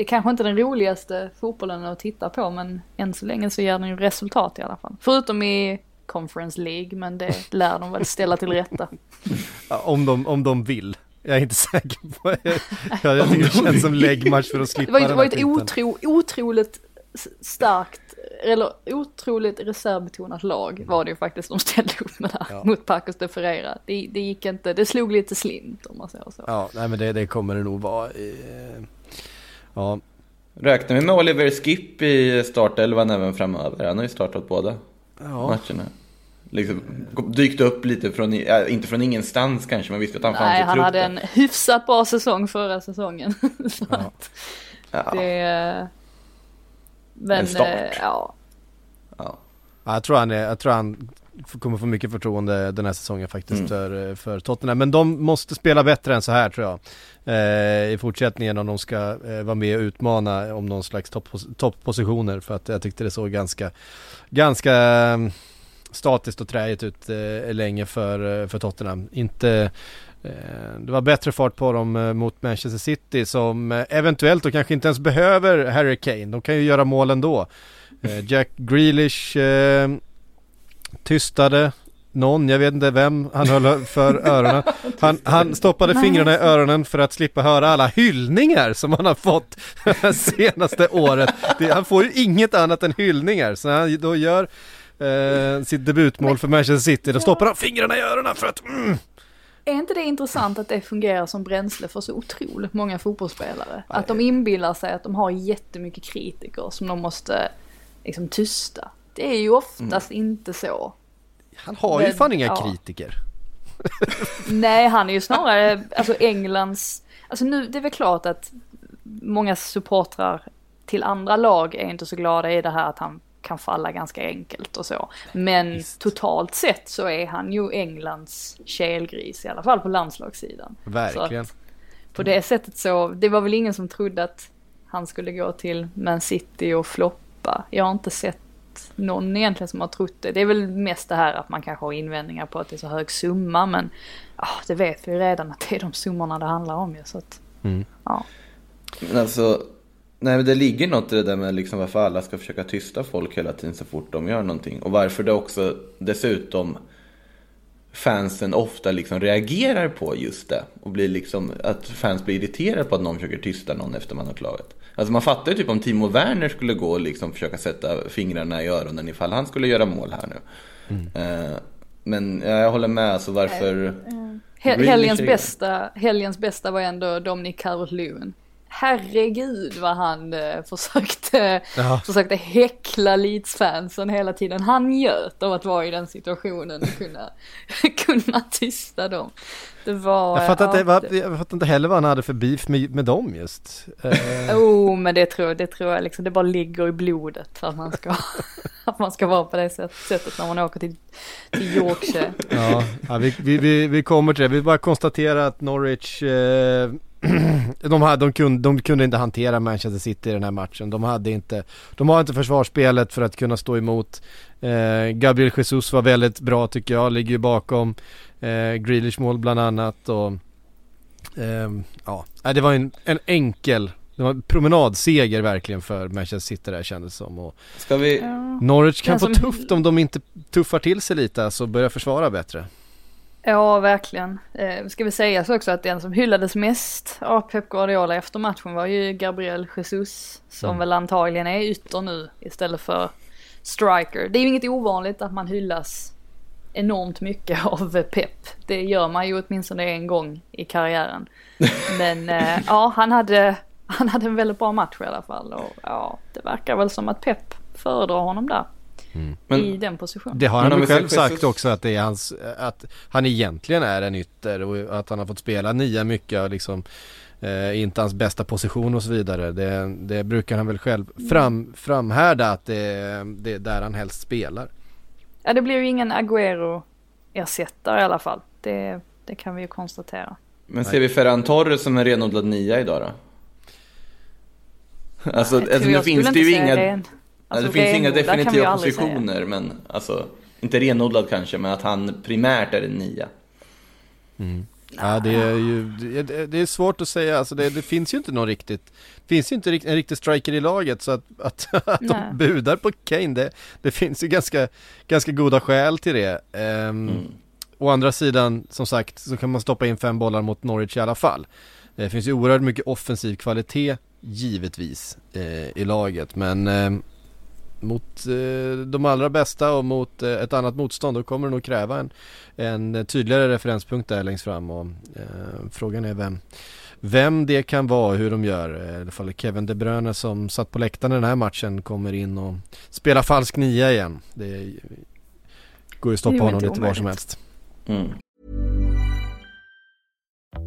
det är kanske inte den roligaste fotbollen att titta på men än så länge så ger den ju resultat i alla fall. Förutom i Conference League, men det lär de väl ställa till rätta. Ja, om, de, om de vill. Jag är inte säker på <laughs> det. Jag, jag tycker det känns som läggmatch för att Det slippa var ju, det var ett otro, otroligt starkt, eller otroligt reservbetonat lag var det ju faktiskt de ställde upp med där Ja. mot Pacos de Ferreira. Det, det gick inte, det slog lite slint om man säger så. Ja, nej men det, det kommer det nog vara. eh, Ja, Räknar vi med Oliver Skip i startelvan även framöver? Han har ju startat båda ja. matcherna. Liksom dykt upp lite från, äh, inte från ingenstans kanske, men visste att han fanns Nej, han hade en hyfsat bra säsong förra säsongen. <laughs> så Ja. att Ja, det... Men, En start. eh, ja. ja. Ja, jag tror han, är, jag tror han kommer få mycket förtroende den här säsongen faktiskt Mm. för, eh, för Tottenham. Men de måste spela bättre än så här tror jag. Eh, I fortsättningen om de ska eh, vara med och utmana om någon slags topppositioner. För att jag tyckte det såg ganska, ganska eh, statiskt och träigt ut eh, länge för, eh, för Tottenham. Inte eh, det var bättre fart på dem mot Manchester City som eventuellt och kanske inte ens behöver Harry Kane. De kan ju göra mål ändå. Jack Grealish tystade någon, jag vet inte vem han höll för öronen. Han, han stoppade fingrarna i öronen för att slippa höra alla hyllningar som han har fått senaste året. Det, han får ju inget annat än hyllningar. Så han då gör eh, sitt debutmål för Manchester City, då stoppar han fingrarna i öronen för att mm, Är inte det intressant att det fungerar som bränsle för så otroligt många fotbollsspelare? Att de inbillar sig att de har jättemycket kritiker som de måste liksom tysta. Det är ju oftast inte så. Han har ju Men, fan inga ja. kritiker. <laughs> Nej, han är ju <laughs> snarare, alltså Englands, alltså nu, det är väl klart att många supportrar till andra lag är inte så glada i det här att han kan falla ganska enkelt och så. Men Visst. totalt sett så är han ju Englands kelgris, i alla fall på landslagssidan. Verkligen. Att på det sättet så, det var väl ingen som trodde att han skulle gå till Man City och floppa. Jag har inte sett någon egentligen som har trott det. Det är väl mest det här att man kanske har invändningar på att det är så hög summa men ja, det vet vi ju redan att det är de summorna det handlar om ju så att Mm. ja. Men alltså, nej men det ligger något i det där med liksom varför alla ska försöka tysta folk hela tiden så fort de gör någonting. Och varför det också dessutom fansen ofta liksom reagerar på just det. Och blir liksom, att fans blir irriterade på att någon försöker tysta någon efter man har klagat. Alltså man fattar ju typ om Timo Werner skulle gå och liksom försöka sätta fingrarna i öronen ifall han skulle göra mål här nu. Eh, men ja, jag håller med, alltså varför... Hel- Grealish helgens, är- bästa, helgens bästa var ändå Dominic Calvert-Lewin. Herregud vad han eh, försökte, Ja. försökte häckla Leeds-fansen hela tiden. Han njöt av att vara i den situationen och kunna, <laughs> kunna tysta dem. Det var... Jag fattar, ja, inte, jag fattar inte heller vad han hade för beef med, med dem just. Eh, Oh, men det tror, det tror jag liksom, det bara ligger i blodet att man ska, <laughs> att man ska vara på det sätt, sättet när man åker till, till Yorkshire. Ja, ja vi, vi, vi, vi kommer till det. Vi bara konstaterar att Norwich eh, <clears throat> de, hade, de, kunde, de kunde inte hantera Manchester City i den här matchen. De, hade inte, de har inte försvarsspelet för att kunna stå emot. Eh, Gabriel Jesus var väldigt bra tycker jag, ligger ju bakom eh, Grealish mål bland annat. Och, ehm, ja, det var en, en enkel det var en promenadseger verkligen för Manchester City där kändes som. Och Ska vi... Norwich kan få som- tufft om de inte tuffar till sig lite, alltså börjar försvara bättre. Ja, verkligen. Eh, ska vi säga så också att den som hyllades mest av Pep Guardiola efter matchen var ju Gabriel Jesus, som väl antagligen är ytter nu istället för striker. Det är ju inget ovanligt att man hyllas enormt mycket <laughs> av Pep. Det gör man ju åtminstone en gång i karriären. Men eh, ja, han hade, han hade en väldigt bra match i alla fall och ja, det verkar väl som att Pep föredrar honom där. Men- I den positionen. Det har han vi själv sagt också att det är hans, att han egentligen är en ytter och att han har fått spela nia mycket och liksom eh, inte hans bästa position och så vidare. Det, det brukar han väl själv fram, framhärda att det, det är där han helst spelar. Ja, det blir ju ingen Agüero-ersättare i alla fall. Det, det kan vi ju konstatera. Men ser vi Ferran Torres som en renodlad nia idag då? Alltså, alltså nu finns det ju inga, ren- alltså, det finns inga definitiva aldrig säga. positioner, men alltså, inte renodlad kanske, men att han primärt är en nia. Ja det är ju, det, det är svårt att säga, alltså det, det, finns ju inte någon riktigt, finns ju inte en riktig striker i laget så att, att, <laughs> att de budar på Kane, det, det finns ju ganska, ganska goda skäl till det. Um, mm. Å andra sidan, som sagt, så kan man stoppa in fem bollar mot Norwich i alla fall. Det finns ju oerhört mycket offensiv kvalitet, givetvis, eh, i laget, men eh, mot eh, de allra bästa och mot eh, ett annat motstånd då kommer det nog kräva en, en tydligare referenspunkt där längst fram och eh, frågan är vem vem det kan vara, hur de gör. I alla fall Kevin De Bruyne som satt på läktaren i den här matchen kommer in och spelar falsk nia igen. Det går ju att stoppa honom lite var som helst. Mm.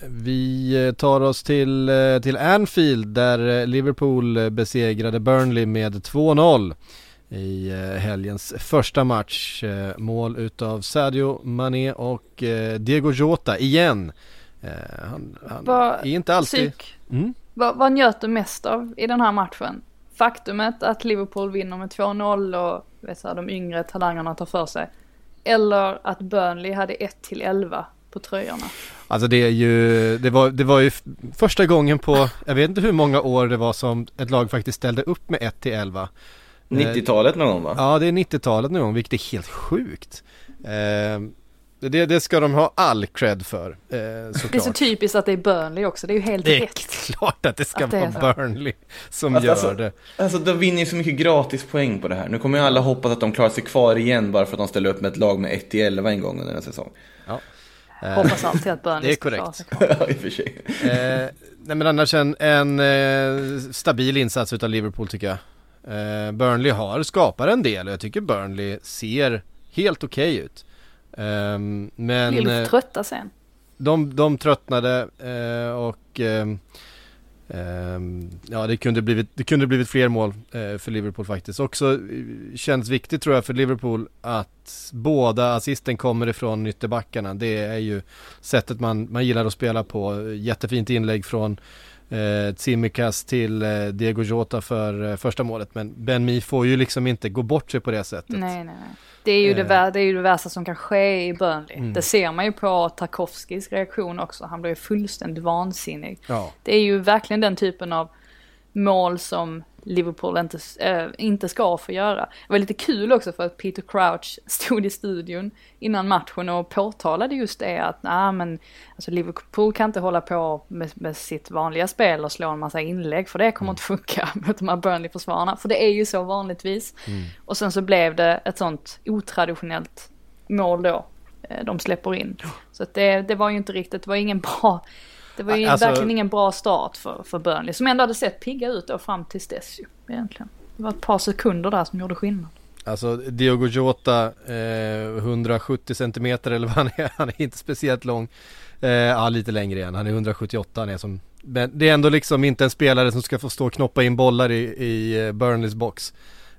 Vi eh, tar oss till, eh, till Anfield där eh, Liverpool besegrade Burnley med 2-0 i helgens första match. Mål utav Sadio Mané och Diego Jota igen. Han, han vad, är inte alltid... Mm? Vad, vad njöt du mest av i den här matchen? Faktumet att Liverpool vinner med 2-0 och vet så, de yngre talangerna tar för sig. Eller att Burnley hade 1-11 på tröjorna. Alltså det är ju, det var, det var ju första gången på, jag vet inte hur många år det var som ett lag faktiskt ställde upp med 1 till 11. 90-talet någon gång va? Ja det är 90-talet någon gång, vilket är helt sjukt. Eh, det, det ska de ha all cred för, eh, Det är så typiskt att det är Burnley också, det är ju helt rätt. Det är rätt. klart att det ska att det vara Burnley som alltså, gör alltså, det. Alltså de vinner ju så mycket gratispoäng på det här. Nu kommer ju alla hoppas att de klarar sig kvar igen bara för att de ställer upp med ett lag med 1 till 11 en gång under en säsong. Ja. Eh, Hoppas alltid att Burnley <laughs> Det är korrekt. <laughs> ja, i och för sig. eh, nej men annars en, en eh, stabil insats utav Liverpool tycker jag. Eh, Burnley har skapat en del och jag tycker Burnley ser helt okej okay ut. Eh, men... Blir lite trötta sen. De, de tröttnade eh, och ehm, Ehm, Ehm, ja, det kunde blivit, det kunde blivit fler mål eh, för Liverpool faktiskt. Också eh, känns viktigt tror jag för Liverpool att båda assisten kommer ifrån ytterbackarna. Det är ju sättet man, man gillar att spela på. Jättefint inlägg från eh, Tsimikas till eh, Diego Jota för eh, första målet. Men Ben Mi får ju liksom inte gå bort sig på det sättet. Nej, nej, nej. Det är ju, det, eh. det, är ju det värsta som kan ske i Burnley. Mm. Det ser man ju på Tarkovskis reaktion också. Han blir ju fullständigt vansinnig. Ja. Det är ju verkligen den typen av mål som Liverpool inte, äh, inte ska få göra. Det var lite kul också för att Peter Crouch <laughs> stod i studion innan matchen och påtalade just det att nej men alltså Liverpool kan inte hålla på med, med sitt vanliga spel och slå en massa inlägg för det kommer mm. inte funka <laughs> mot de här Burnley-försvararna. För det är ju så vanligtvis. Mm. Och sen så blev det ett sånt otraditionellt mål då eh, de släpper in. Så att det, det var ju inte riktigt, det var ingen bra det var ju alltså, verkligen ingen bra start för, för Burnley som ändå hade sett pigga ut då fram tills dess ju egentligen. Det var ett par sekunder där som gjorde skillnad. Alltså Diogo Jota, eh, 170 centimeter eller vad han är, han är inte speciellt lång. Eh, ja lite längre igen, han är 178 han är som men det är ändå liksom inte en spelare som ska få stå och knoppa in bollar i, i eh, Burnleys box.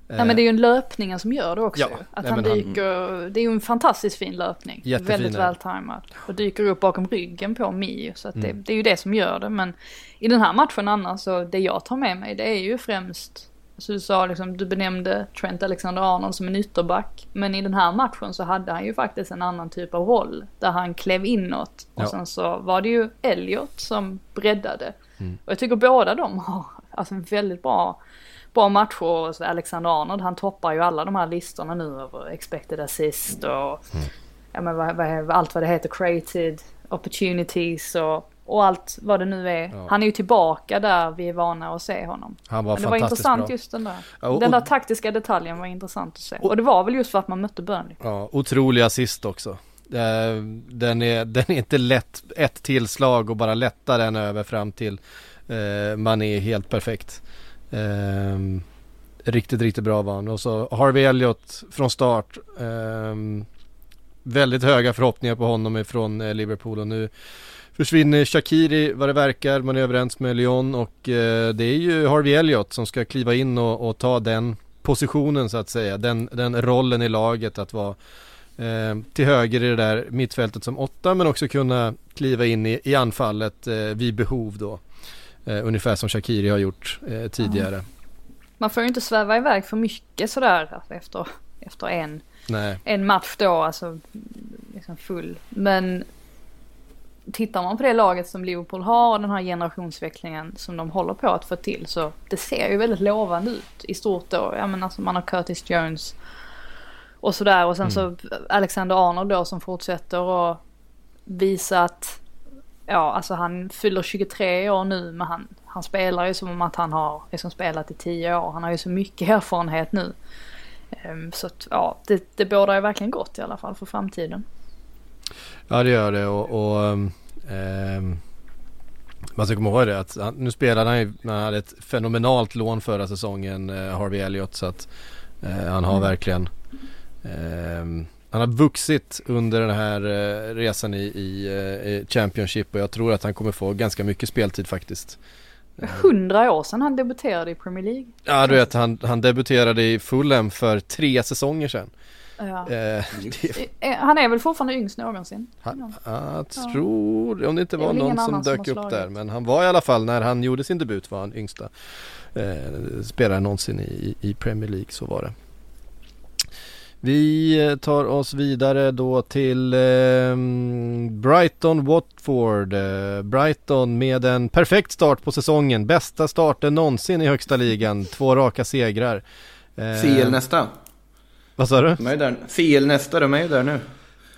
Nej men det är ju en löpningen som gör det också. Ja, att nej, han dyker, han... det är ju en fantastiskt fin löpning. Jättefin, väldigt vältajmad. Och dyker upp bakom ryggen på Mi. Så mm. det, det, är ju det som gör det. Men i den här matchen annars så det jag tar med mig det är ju främst så du sa liksom, du benämnde Trent Alexander-Arnold som en ytterback. Men i den här matchen så hade han ju faktiskt en annan typ av roll. Där han klev inåt. Och ja. sen så var det ju Elliot som breddade. Mm. Och jag tycker båda de har alltså väldigt bra bra matcher. Alexander Arnold han toppar ju alla de här listorna nu över expected assist och mm. ja, men vad, vad, allt vad det heter, created opportunities och, och allt vad det nu är. Ja. Han är ju tillbaka där vi är vana att se honom. Han var men det var intressant bra. just den där. Ja, och, den där taktiska detaljen var intressant att se. Och, och det var väl just för att man mötte Burnley. Ja, otrolig assist också. Den är, <laughs> den är inte lätt, ett tillslag och bara lätta den över fram till eh, man är helt perfekt. Um, riktigt, riktigt bra var han. Och så Harvey Elliott från start. Um, väldigt höga förhoppningar på honom ifrån eh, Liverpool och nu försvinner Shakiri vad det verkar. Man är överens med Lyon och eh, det är ju Harvey Elliott som ska kliva in och, och, ta den positionen så att säga. Den, den rollen i laget att vara eh, till höger i det där mittfältet som åtta men också kunna kliva in i, i anfallet eh, vid behov då. Eh, ungefär som Shakiri har gjort eh, tidigare. Mm. Man får ju inte sväva iväg för mycket sådär alltså, efter, efter en, en match då, alltså liksom full. Men tittar man på det laget som Liverpool har och den här generationsväxlingen som de håller på att få till så det ser ju väldigt lovande ut i stort då. Ja men alltså man har Curtis Jones och sådär och sen mm. så Alexander Arnold då som fortsätter att visa att ja alltså han fyller 23 år nu men han, han spelar ju som om att han har liksom spelat i 10 år. Han har ju så mycket <laughs> erfarenhet nu. Um, så att ja det, det bådar ju verkligen gott i alla fall för framtiden. Ja det gör det och, och eh, man ska komma ihåg det att nu spelade han ju, han hade ett fenomenalt lån förra säsongen, eh, Harvey Elliott så att eh, han har mm. verkligen eh, han har vuxit under den här eh, resan i, i, eh, i, Championship och jag tror att han kommer få ganska mycket speltid faktiskt. Hundra år sedan han debuterade i Premier League. Ja du vet han, han debuterade i Fulham för tre säsonger sedan. Ja. Eh, det... Han är väl fortfarande yngst någonsin? Han, jag tror, om det inte var det någon som dök som upp där. Men han var i alla fall, när han gjorde sin debut var han yngsta eh, spelare någonsin i, i Premier League, så var det. Vi eh, tar oss vidare då till eh, Brighton Watford. Eh, Brighton med en perfekt start på säsongen. Bästa starten någonsin i högsta ligan. Två raka segrar. Eh, CL nästa. Vad sa du? De är där. CL nästa, de är ju där nu.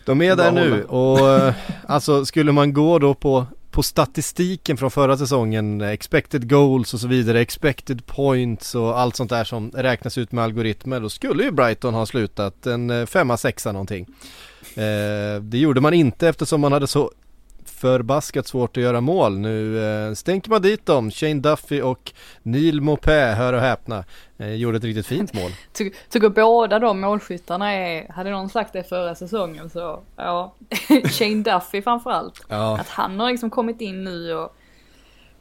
De är där nu och alltså skulle man gå då på, på statistiken från förra säsongen, expected goals och så vidare, expected points och allt sånt där som räknas ut med algoritmer, då skulle ju Brighton ha slutat en eh, femma, sexa någonting. Eh, det gjorde man inte eftersom man hade så förbaskat svårt att göra mål. Nu eh, stänker man dit dem. Shane Duffy och Neil Maupay, hör och häpna, eh, gjorde ett riktigt fint mål. <laughs> Ty tycker båda de målskyttarna är, hade någon sagt det förra säsongen så, ja, <laughs> Shane Duffy framförallt. Ja. Att han har liksom kommit in nu och,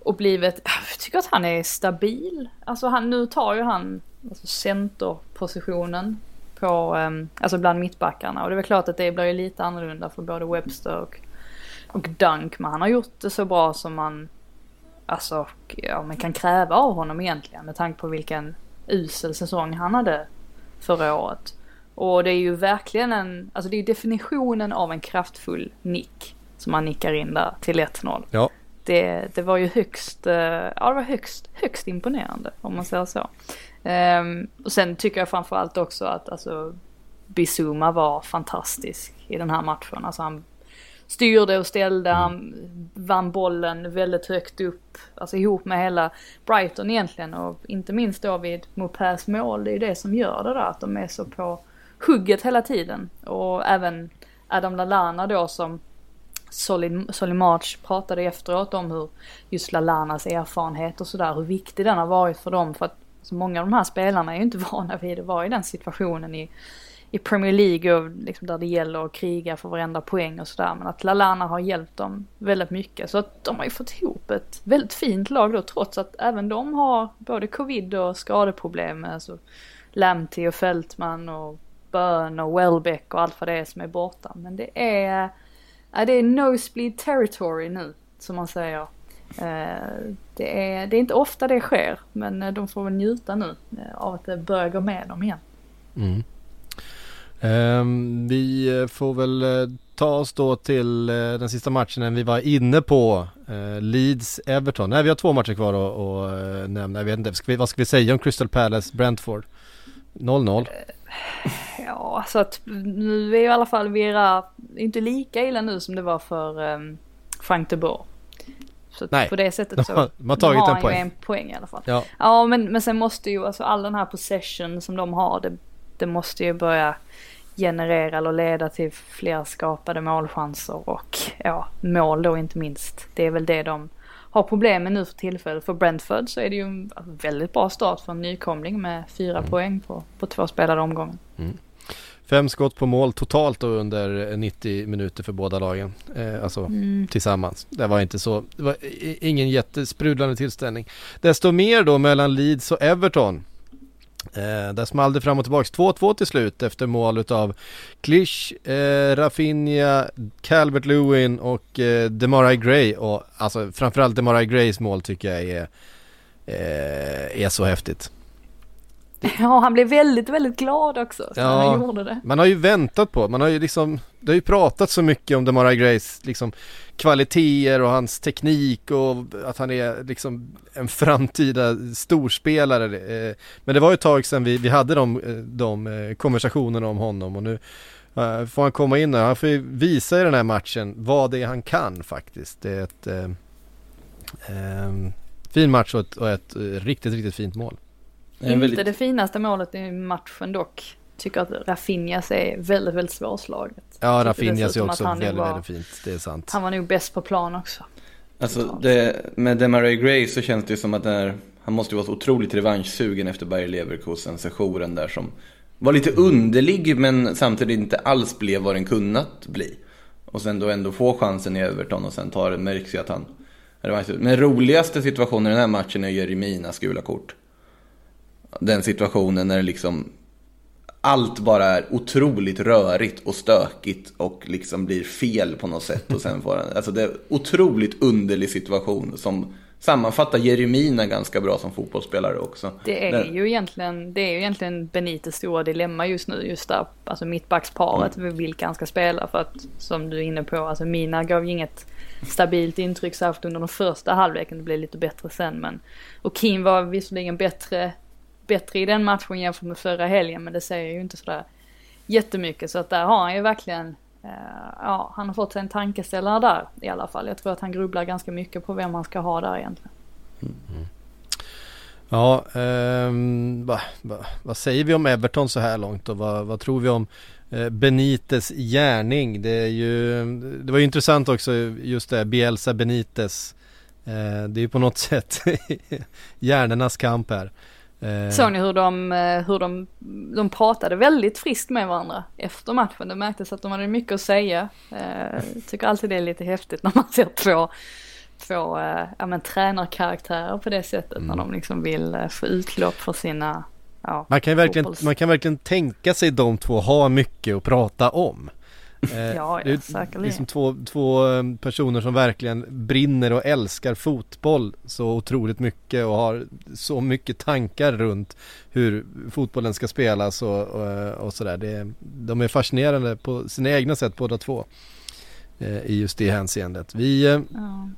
och blivit, jag tycker att han är stabil. Alltså han, nu tar ju han alltså centerpositionen på, um, alltså bland mittbackarna och det är väl klart att det blir ju lite annorlunda för både Webster och och Dunk, men han har gjort det så bra som man, alltså, ja, man kan kräva av honom egentligen med tanke på vilken usel säsong han hade förra året. Och det är ju verkligen en, alltså det är definitionen av en kraftfull nick som man nickar in där till 1-0. Ja. Det, det var ju högst, eh, ja det var högst, högst imponerande om man säger så. Um, och sen tycker jag framförallt också att alltså Bizuma var fantastisk i den här matchen. Alltså han styrde och ställde, mm. vann bollen väldigt högt upp, alltså ihop med hela Brighton egentligen och inte minst då vid Mopays mål, det är ju det som gör det där, att de är så på hugget hela tiden. Och även Adam Lallana då som Solid, Solid March pratade efteråt om hur just Lallanas erfarenhet och sådär, hur viktig den har varit för dem för att så många av de här spelarna är ju inte <laughs> vana vid att vara i den situationen i i Premier League och liksom där det gäller att kriga för varenda poäng och sådär. Men att Lalana har hjälpt dem väldigt mycket. Så att de har ju fått ihop ett väldigt fint lag då trots att även de har både covid och skadeproblem. Alltså Lamti och Fältman och Bön och Welbeck och allt vad det är som är borta. Men det är, ja, det är nosebleed territory nu som man säger. Eh, det är, det är inte ofta det sker men eh, de får väl njuta nu eh, av att det börjar gå med dem igen. Mm. Um, vi får väl uh, ta oss då till uh, den sista matchen vi var inne på. Uh, Leeds-Everton. Nej, vi har två matcher kvar att, nämna. Jag vet inte, ska vi, vad ska vi säga om Crystal Palace-Brentford? 0-0. Ja, så att nu är i alla fall Vera inte lika illa nu som det var för um, Frank de Boer. Så Nej. på det sättet <laughs> så de har, tagit de en poäng. en poäng i alla fall. Ja, ja men, men sen måste ju alltså all den här possession som de har, det, det måste ju börja generera eller leda till fler skapade målchanser och ja, mål då inte minst. Det är väl det de har problem med nu för tillfället. För Brentford så är det ju en väldigt bra start för en nykomling med fyra mm. poäng på, på två spelade omgångar. Mm. Fem skott på mål totalt då under 90 minuter för båda lagen. Eh, alltså mm. tillsammans. Det var inte så, det var ingen jättesprudlande tillställning. Desto mer då mellan Leeds och Everton. Eh, där small det fram och tillbaks. 2-2 till slut efter mål utav Klisch, eh, Rafinha, Calvert Lewin och eh, Demarai Gray. Och alltså framförallt Demarai Grays mål tycker jag är, eh, är så häftigt. <laughs> Ja, han blev väldigt, väldigt glad också. Ja, han gjorde det. Man har ju väntat på, man har ju liksom, det har ju pratat så mycket om Demarai Grays liksom kvaliteter och hans teknik och att han är liksom en framtida storspelare. Eh, men det var ju ett tag sedan vi, vi hade de, eh, de eh, konversationerna om honom och nu får han komma in och han får visa i den här matchen vad det är han kan faktiskt. Det är ett eh, fin match och ett, och ett riktigt, riktigt fint mål. Inte det finaste målet i matchen dock. Tycker att Rafinhas är väldigt, väldigt svårslaget. Ja, Rafinhas är också väldigt, var, väldigt fint. Det är sant. Han var nog bäst på plan också. Alltså det, med Demaray Gray så känns det som att är, han måste vara så otroligt revanschsugen efter Bayer Leverkusen sessionen där som var lite underlig men samtidigt inte alls blev vad den kunnat bli. Och sen då ändå få chansen i Everton och sen tar det, märks ju att han Men roligaste situationen i den här matchen är Jereminas gula kort den situationen när det liksom allt bara är otroligt rörigt och stökigt och liksom blir fel på något sätt. Och sen får han, alltså det är en otroligt underlig situation som sammanfattar Jeremina ganska bra som fotbollsspelare också. Det är Den... ju egentligen, det är ju egentligen Benites stora dilemma just nu, just där, alltså mittbacksparet, mm. vilka han ska spela för att som du är inne på, alltså Mina gav ju inget stabilt intryck särskilt under den första halvleken, det blev lite bättre sen men och Kim var visserligen bättre bättre i den matchen jämfört med förra helgen men det säger ju inte sådär jättemycket så att där har han ju verkligen eh, ja, han har fått sig en tankeställare där i alla fall. Jag tror att han grubblar ganska mycket på vem han ska ha där egentligen. Mm. Ja, um, va, va, vad säger vi om Everton så här långt och vad, vad tror vi om eh, Benites gärning? Det, är ju, det var ju intressant också just det, Bielsa Benites. Eh, det är ju på något <laughs> sätt hjärnornas kamp här. Eh. Såg ni hur de, eh, hur de, de pratade väldigt friskt med varandra efter matchen. Det märktes att de hade mycket att säga. Eh, tycker alltid det är lite häftigt när man ser två, två ja, men, tränarkaraktärer på det sättet. Mm. När de liksom vill få utlopp för sina ja, man, kan verkligen, man kan verkligen tänka sig de två ha mycket att prata om. Eh, ja, ja, säkerligen. Liksom två, två eh, personer som verkligen brinner och älskar fotboll så otroligt mycket och har så mycket tankar runt hur fotbollen ska spelas och, och, och sådär. De är fascinerande på sina egna sätt båda två eh, i just det hänseendet. Vi eh, ja.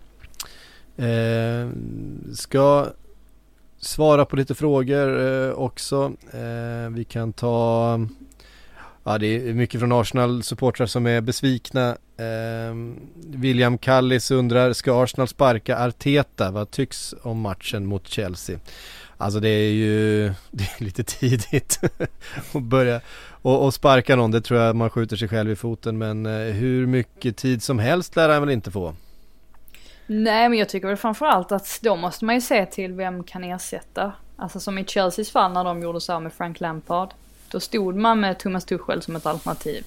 eh, ska svara på lite frågor eh, också. vi kan ta Ja det är mycket från Arsenal-supportrar som är besvikna. Eh, William Kallis undrar, ska Arsenal sparka Arteta? Vad tycks om matchen mot Chelsea? Alltså det är ju <laughs> det är lite tidigt <laughs> att börja och, och, sparka någon. Det tror jag man skjuter sig själv i foten. Men eh, hur mycket tid som helst lär han väl inte få? Nej men jag tycker väl framförallt att då måste man ju se till vem kan ersätta. Alltså som i Chelseas fall när de gjorde så här med Frank Lampard. Då stod man med Thomas Tuchel som ett alternativ.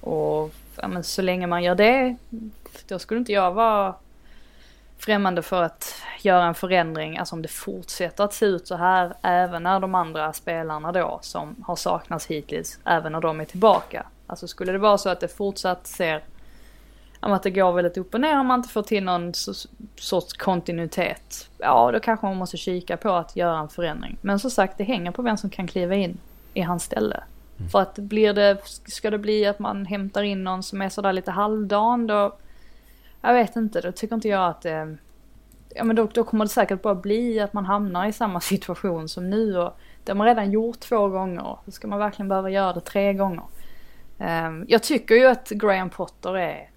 Och ja, men så länge man gör det, då skulle inte jag vara främmande för att göra en förändring, alltså om det fortsätter att se ut så här även när de andra spelarna då som har saknats hittills, även när de är tillbaka. Alltså skulle det vara så att det fortsatt ser, att det går väldigt upp och ner om man inte får till någon sorts kontinuitet, ja då kanske man måste kika på att göra en förändring. Men som sagt, det hänger på vem som kan kliva in i hans ställe. Mm. För att blir det, ska det bli att man hämtar in någon som är sådär lite halvdan då, jag vet inte, då tycker inte jag att det, ja men då, då kommer det säkert bara bli att man hamnar i samma <laughs> situation som nu och det har man redan gjort två gånger, så ska man verkligen behöva göra det tre gånger. Um, jag tycker ju att Graham Potter är,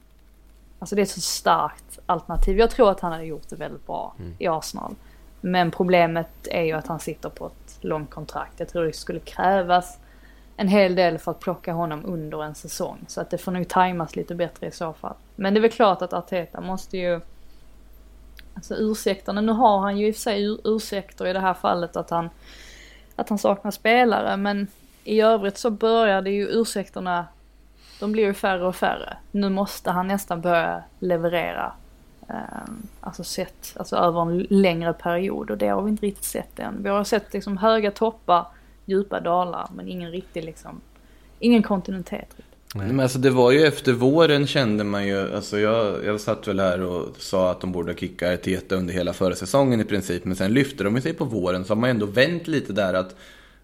alltså det är ett så starkt alternativ. Jag tror att han hade gjort det väldigt bra mm. i Arsenal. Men problemet är ju att han sitter på ett långt kontrakt. Jag tror det skulle krävas en hel del för att plocka honom under en säsong. Så att det får nog tajmas lite bättre i så fall. Men det är väl klart att Arteta måste ju alltså ursäkterna, nu har han ju i och för sig ursäkter i det här fallet att han, att han saknar spelare men i övrigt så börjar det ju ursäkterna, de blir ju färre och färre. Nu måste han nästan börja leverera. Um, alltså sett, alltså över en längre period och det har vi inte riktigt sett än. Vi har sett liksom höga toppar, djupa dalar men ingen riktig liksom, ingen kontinuitet. Men alltså det var ju efter våren kände man ju, alltså jag, jag satt väl här och sa att de borde kicka Arteta under hela förra säsongen i princip. Men sen lyfte de sig på våren så har man ändå vänt lite där att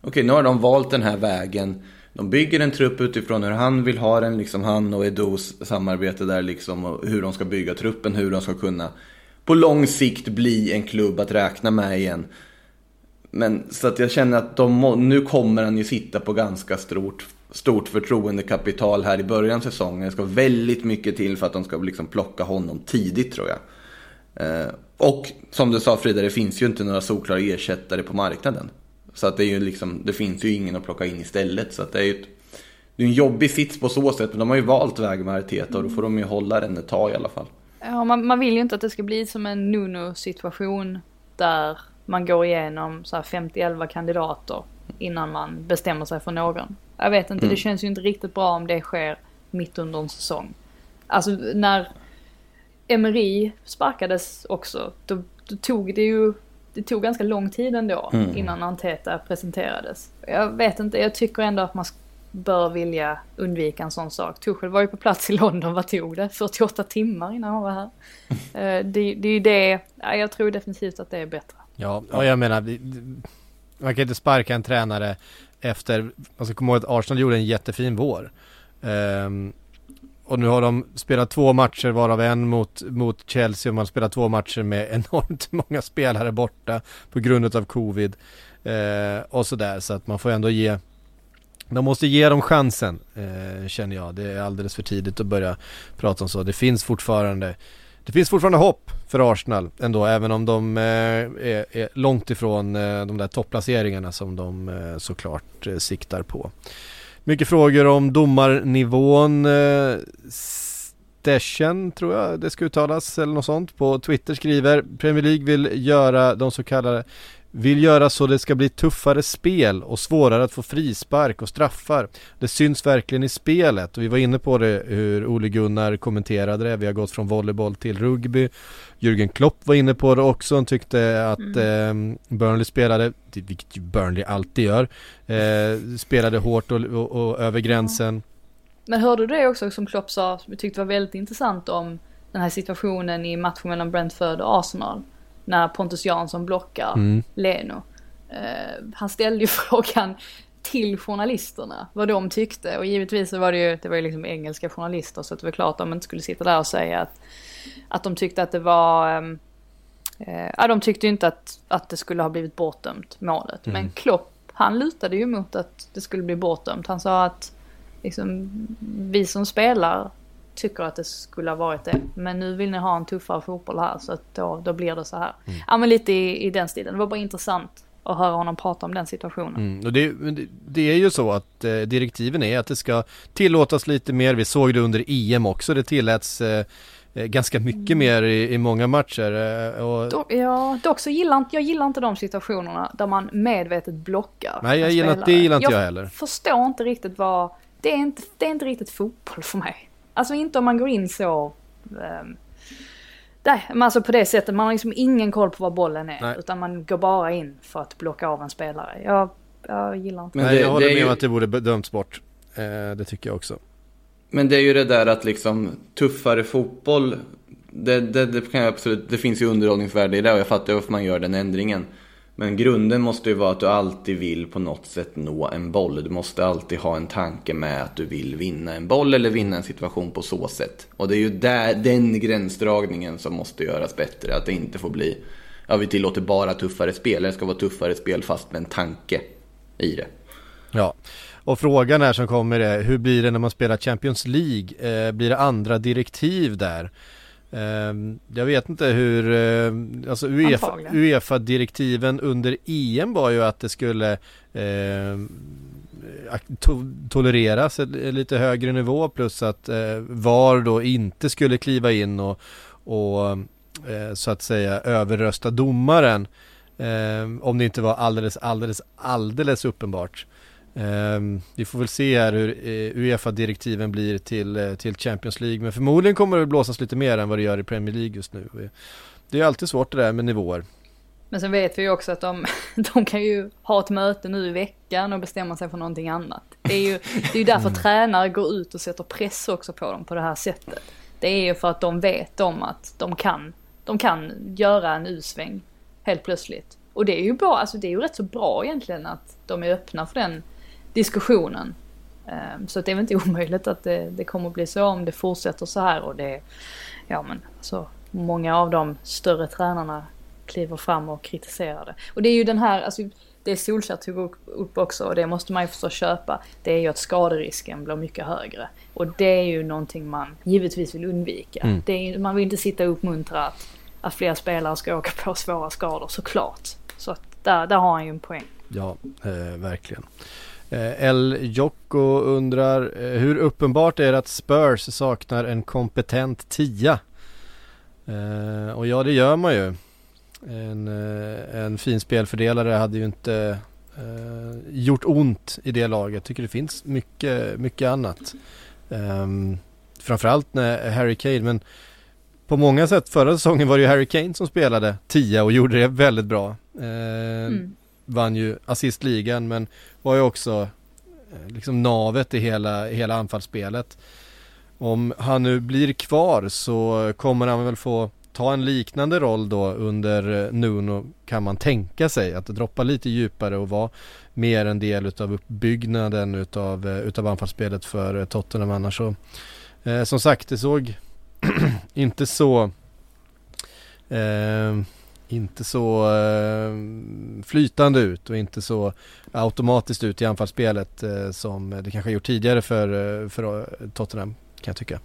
okej okay, nu har de valt den här vägen. De bygger en trupp utifrån hur han vill ha den, liksom han och Edos samarbete där liksom. Och hur de ska bygga truppen, hur de ska kunna på lång sikt bli en klubb att räkna med igen. Men så att jag känner att de, nu kommer han ju sitta på ganska stort stort förtroendekapital här i början av säsongen. Det ska väldigt mycket till för att de ska liksom plocka honom tidigt tror jag. Eh, och som du sa Frida, det finns ju inte några solklara ersättare på marknaden. Så att det, är ju liksom, det finns ju ingen att plocka in istället. Så att det är ju ett, det är en jobbig sits på så sätt, men de har ju valt väg med Arteta och då får de ju hålla den ett tag i alla fall. Ja, man, man vill ju inte att det ska bli som en Nuno-situation där man går igenom så här 50-11 kandidater innan man bestämmer sig för någon. Jag vet inte, mm. det känns ju inte riktigt bra om det sker mitt under en säsong. Alltså när Emery sparkades också, då, då tog det ju det tog ganska lång tid ändå mm. innan Anteta presenterades. Jag vet inte, jag tycker ändå att man bör vilja undvika en sån sak. Tuchel var ju på plats i London, vad tog det? 48 timmar innan han var här. <laughs> Eh, det, det är ju det, jag tror definitivt att det är bättre. Ja, och jag menar, man kan inte sparka en tränare efter, man ska komma ihåg att Arsenal gjorde en jättefin vår. Um, och nu har de spelat två matcher varav en mot, mot Chelsea och man spelar två matcher med <laughs> enormt många spelare borta på grund av covid. Eh, och sådär så att man får ändå ge de måste ge dem chansen, eh, känner jag. Det är alldeles för tidigt att börja prata om så. Det finns fortfarande det finns fortfarande hopp för Arsenal ändå, även om de eh, är, är, långt ifrån eh, de där topplaceringarna som de eh, såklart eh, siktar på. Mycket frågor om domarnivån. Eh, Stechen tror jag det ska uttalas eller något sånt på Twitter skriver Premier League vill göra de så kallade vill göra så det ska bli tuffare spel och svårare att få frispark och straffar. Det syns verkligen i spelet och vi var inne på det hur Ole Gunnar kommenterade det. Vi har gått från volleyboll till rugby. Jürgen Klopp var inne på det också. Han tyckte att mm. eh, Burnley spelade, vilket Burnley alltid gör, eh, spelade hårt och, och, och över gränsen. Men hörde du det också som Klopp sa, som jag tyckte var väldigt intressant om den här situationen i matchen mellan Brentford och Arsenal när Pontus Jansson blockar mm. Leno. Uh, han ställde ju <laughs> frågan till journalisterna vad de tyckte och givetvis så var det ju, det var ju liksom engelska journalister så det var klart att de inte skulle sitta där och säga att, att de tyckte att det var um, ja, de tyckte ju inte att, att det skulle ha blivit bortdömt målet. Mm. Men Klopp, han lutade ju mot att det skulle bli bortdömt. Han sa att liksom, vi som spelar tycker att det skulle ha varit det. Men nu vill ni ha en tuffare fotboll här så att då, då blir det så här. Mm. Ja men lite i, i den stilen. Det var bara intressant att höra honom prata om den situationen. Mm. Och det, det, är ju så att eh, direktiven är att det ska tillåtas lite mer. Vi såg det under EM också. Det tilläts eh, eh ganska mycket mm. mer i, i, många matcher. Eh, och... Då, ja, dock så gillar inte, jag gillar inte de situationerna där man medvetet blockar Nej, jag gillar, det gillar inte jag, jag heller. Jag förstår inte riktigt vad, det är inte, det är inte riktigt fotboll för mig. Alltså inte om man går in så... Um, nej, men alltså på det sättet. Man har liksom ingen koll på var bollen är. Nej. Utan man går bara in för att blocka av en spelare. Jag, jag gillar inte men det. Nej, jag håller med ju... om att det borde dömts bort. Eh, det tycker jag också. Men det är ju det där att liksom tuffare fotboll. Det, det, det kan jag absolut, det finns ju underhållningsvärde i det och jag fattar varför man gör den ändringen. Men grunden måste ju vara att du alltid vill på något sätt nå en boll. Du måste alltid ha en tanke med att du vill vinna en boll eller vinna en situation på så sätt. Och det är ju där, den gränsdragningen som måste göras bättre. Att det inte får bli, ja vi tillåter bara tuffare spel. Det ska vara tuffare spel fast med en tanke i det. Ja, och frågan är som kommer är hur blir det när man spelar Champions League? Eh, blir det andra direktiv där? Ehm, jag vet inte hur, ehm, alltså UEFA, UEFA-direktiven under EM var ju att det skulle eh, to tolereras lite högre nivå plus att eh, VAR då inte skulle kliva in och, och eh, så att säga överrösta domaren. Eh, om det inte var alldeles, alldeles, alldeles uppenbart. Um, vi får väl se här hur uh, Uefa-direktiven blir till, uh, till Champions League Men förmodligen kommer det blåsas lite mer än vad det gör i Premier League just nu. Det är alltid svårt det där med nivåer. Men sen vet vi ju också att de, <laughs> de kan ju ha ett möte nu i veckan och bestämma sig för någonting annat. Det är ju, det är ju därför mm. tränare går ut och sätter press också på dem på det här sättet. Det är ju för att de vet om att de kan, de kan göra en U-sväng helt plötsligt. Och det är ju bra, alltså det är ju rätt så bra egentligen att de är öppna för den diskussionen. Ehm, så det är väl inte <laughs> omöjligt att det, det kommer att bli så om det fortsätter så här och det, ja men alltså många av de större tränarna kliver fram och kritiserar det. Och det är ju den här, alltså det Solskjaer tog upp också och det måste man ju förstås köpa. Det är ju att skaderisken blir mycket högre. Och det är ju någonting man givetvis vill undvika. Mm. Är, man vill inte sitta och uppmuntra att, att fler spelare ska åka på svåra skador såklart. Så att där, där har han ju en poäng. Ja, eh, verkligen. Eh, El Jocko undrar eh, hur uppenbart är det att Spurs saknar en kompetent tia? Eh, och ja, det gör man ju. En, eh, en fin spelfördelare hade ju inte eh, gjort ont i det laget. Jag tycker det finns mycket, mycket annat. Eh, framförallt när Harry Kane, men på många sätt förra säsongen var det ju Harry Kane som spelade tia och gjorde det väldigt bra. Eh, mm vann ju assistligan men var ju också eh, liksom navet i hela, hela anfallsspelet. Om han nu blir kvar så kommer han väl få ta en liknande roll då under eh, Nuno kan man tänka sig att droppa lite djupare och vara mer en del utav uppbyggnaden utav, eh, utav anfallsspelet för Tottenham annars så eh, som sagt det såg <clears throat> inte så eh, inte så eh, flytande ut och inte så automatiskt ut i anfallsspelet eh, som det kanske gjort tidigare för, eh, för Tottenham kan jag tycka.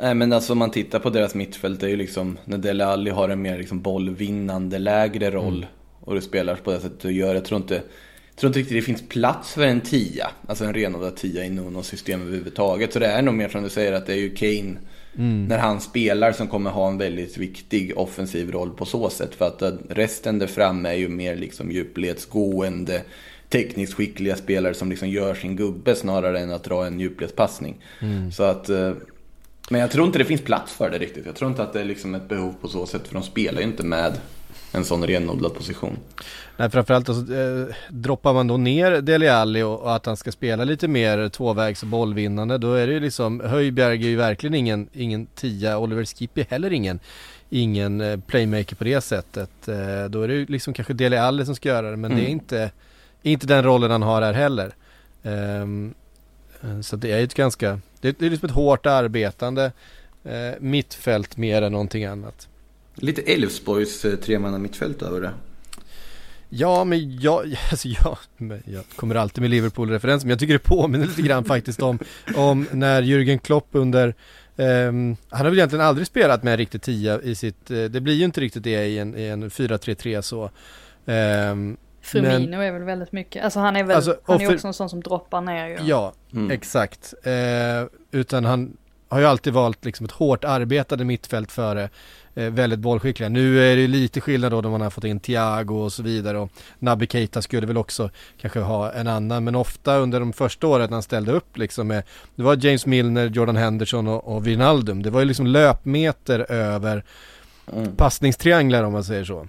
Nej men alltså om man tittar på deras mittfält det är ju liksom när Dele Alli har en mer liksom bollvinnande lägre roll mm. och det spelar på det sättet du gör. Jag tror inte, jag tror inte riktigt det finns plats för en tia, alltså en renodlad tia i något system överhuvudtaget. Så det är nog mer som du säger att det är ju Kane Mm. När han spelar som kommer ha en väldigt viktig offensiv roll på så sätt. För att resten där framme är ju mer liksom djupledsgående, tekniskt skickliga spelare som liksom gör sin gubbe snarare än att dra en djupledspassning. Mm. Så att, eh, men jag tror inte det finns plats för det riktigt. Jag tror inte att det är liksom ett behov på så sätt för de spelar ju inte med en sån renodlad position. Nej framförallt alltså, eh, droppar man då ner Dele Alli och, och, att han ska spela lite mer tvåvägs och bollvinnande då är det ju liksom Höjbjerg är ju verkligen ingen, ingen tia, Oliver Skip är heller ingen ingen eh, playmaker på det sättet. Eh, då är det ju liksom kanske Dele Alli som ska göra det men mm. det är mm. inte, inte den rollen han har här heller. Um, så det är ju ett ganska, det är liksom ett hårt arbetande eh, mittfält mer än någonting annat. Lite Elfsborgs eh, mittfält över det. Ja, men jag, <laughs> alltså jag, jag kommer alltid med Liverpool-referens, men jag tycker det påminner lite grann faktiskt om, <laughs> om när Jürgen Klopp under Um, han har väl egentligen aldrig spelat med en riktig tia i sitt, uh, det blir ju inte riktigt det i en, i en 4-3-3 så. Um, Firmino men, är väl väldigt mycket, alltså han är väl, alltså, han är för, också en sån som droppar ner ju. Ja, mm. exakt. Uh, utan han har ju alltid valt liksom ett hårt arbetande mittfält före eh, väldigt bollskickliga. Nu är det lite skillnad då när man har fått in Thiago och så vidare och Naby Keita skulle väl också kanske ha en annan men ofta under de första åren när han ställde upp liksom med det var James Milner, Jordan Henderson och, och Wijnaldum. Det var ju liksom löpmeter över mm. passningstrianglar om man säger så.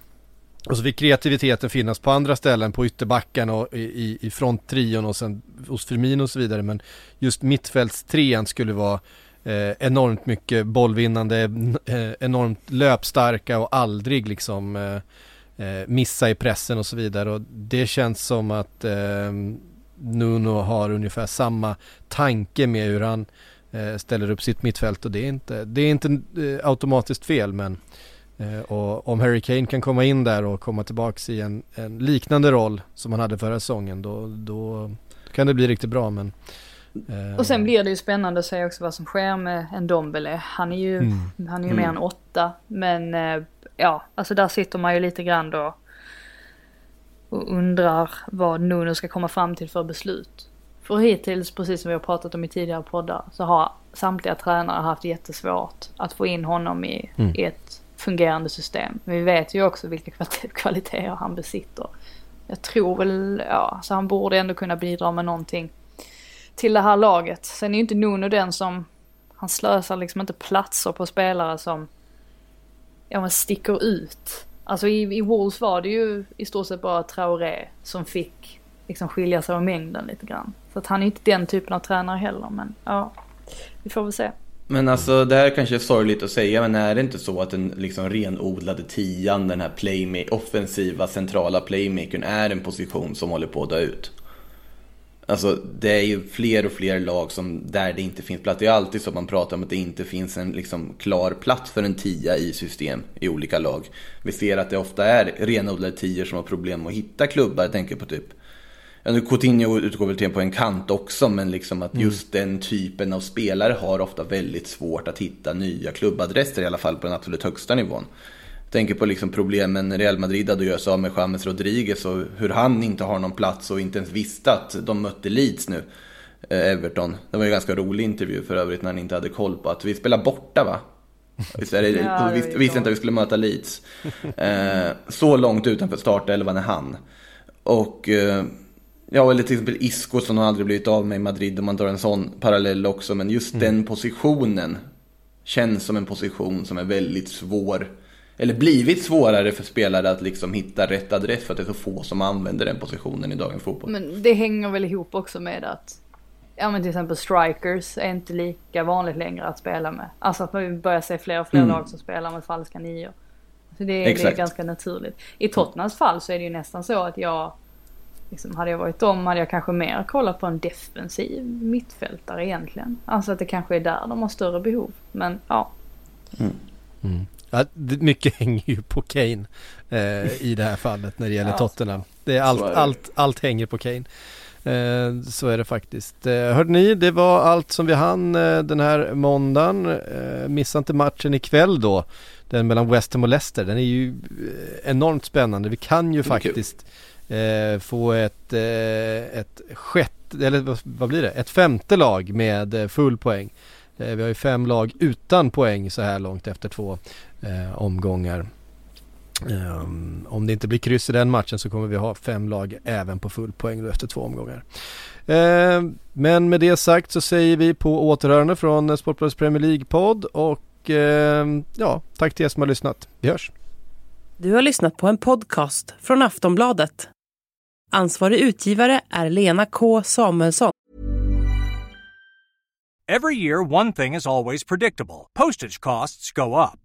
Och så fick kreativiteten finnas på andra ställen, på ytterbackarna och i, i fronttrion och sen hos Firmino och så vidare. Men just mittfältstrian skulle vara eh, enormt mycket bollvinnande, eh, enormt löpstarka och aldrig liksom eh, eh, missa i pressen och så vidare. Och det känns som att eh, Nuno har ungefär samma tanke med hur han eh, ställer upp sitt mittfält och det är inte, det är inte eh, automatiskt fel men eh, och om Harry Kane kan komma in där och komma tillbaks i en, en liknande roll som han hade förra säsongen då, då kan det bli riktigt bra men och sen blir det ju spännande att se också vad som sker med en Dombele. Han är ju, mm. han är ju mm. mer än åtta. Men eh, ja, alltså där sitter man ju lite grann då och undrar vad Nuno ska komma fram till för beslut. För hittills, precis som vi har pratat om i tidigare poddar, så har samtliga tränare haft jättesvårt att få in honom i, mm. i ett fungerande system. Men vi vet ju också vilka <laughs> kvaliteter han besitter. Jag tror väl, ja, så han borde ändå kunna bidra med någonting till det här laget. Sen är ju inte Nuno den som, han slösar liksom inte platser på spelare som, ja men sticker ut. Alltså i, i Wolves var det ju i stort sett bara Traoré som fick liksom skilja sig av mängden lite grann. Så att han är inte den typen av tränare heller men ja, vi får väl se. Men alltså det här kanske är sorgligt att säga men är det inte så att den liksom renodlade tian, den här playmake, offensiva centrala playmakern är en position som håller på att dö ut? Alltså det är ju fler och fler lag som, där det inte finns plats. Det är alltid så att man pratar om att det inte finns en liksom, klar plats för en tia i system i olika lag. Vi ser att det ofta är renodlade tior som har problem att hitta klubbar. Jag tänker på typ nu Coutinho utgår väl till på en kant också, men liksom att just mm. den typen av spelare har ofta väldigt svårt att hitta nya klubbadresser, i alla fall på den absolut högsta nivån. Tänker på liksom problemen Real Madrid hade att göra sig av med James Rodriguez och hur han inte har någon plats och inte ens visste att de mötte Leeds nu, eh, Everton. Det var ju en ganska rolig intervju för övrigt när han inte hade koll på att vi spelar borta va? Visst är det, ja, visste, visste inte att vi skulle möta Leeds. Eh, så långt utanför startelvan är han. Och eh, Ja, eller till exempel Isco som har aldrig blivit av med i Madrid om man drar en sån parallell också. Men just mm. den positionen känns som en position som är väldigt svår. Eller blivit svårare för spelare att liksom hitta rätt adress för att det är så få som använder den positionen i dagens fotboll. Men det hänger väl ihop också med att Ja men till exempel strikers är inte lika vanligt längre att spela med. Alltså att man börjar se fler och fler mm. lag som spelar med falska nior. Så det, det är ganska naturligt. I Tottenhams fall så är det ju nästan så att jag Liksom, hade jag varit dem hade jag kanske mer kollat på en defensiv mittfältare egentligen. Alltså att det kanske är där de har större behov. Men ja. Mm. Mm. Ja mycket <laughs> hänger ju på Kane eh, i det här fallet när det gäller ja, Tottenham. Det är allt, är det. allt, allt hänger på Kane. Eh, så är det faktiskt. Eh, hörde ni, det var allt som vi hann eh, den här måndagen. Eh, missa inte matchen ikväll då. Den mellan West Ham och Leicester. Den är ju eh, enormt spännande. Vi kan ju faktiskt få ett, ett sjätte, eller vad blir det? Ett femte lag med full poäng. Vi har ju fem lag utan poäng så här långt efter två eh, omgångar. Um, om det inte blir kryss i den matchen så kommer vi ha fem lag även på full poäng då efter två omgångar. Uh, men med det sagt så säger vi på återhörande från Sportbladets Premier League-podd och uh, ja, tack till er som har lyssnat. Vi hörs! Du har lyssnat på en podcast från Aftonbladet. Ansvarig utgivare är Lena K Samuelsson. Every year one thing is always predictable. Postage costs go up.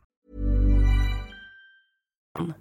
um.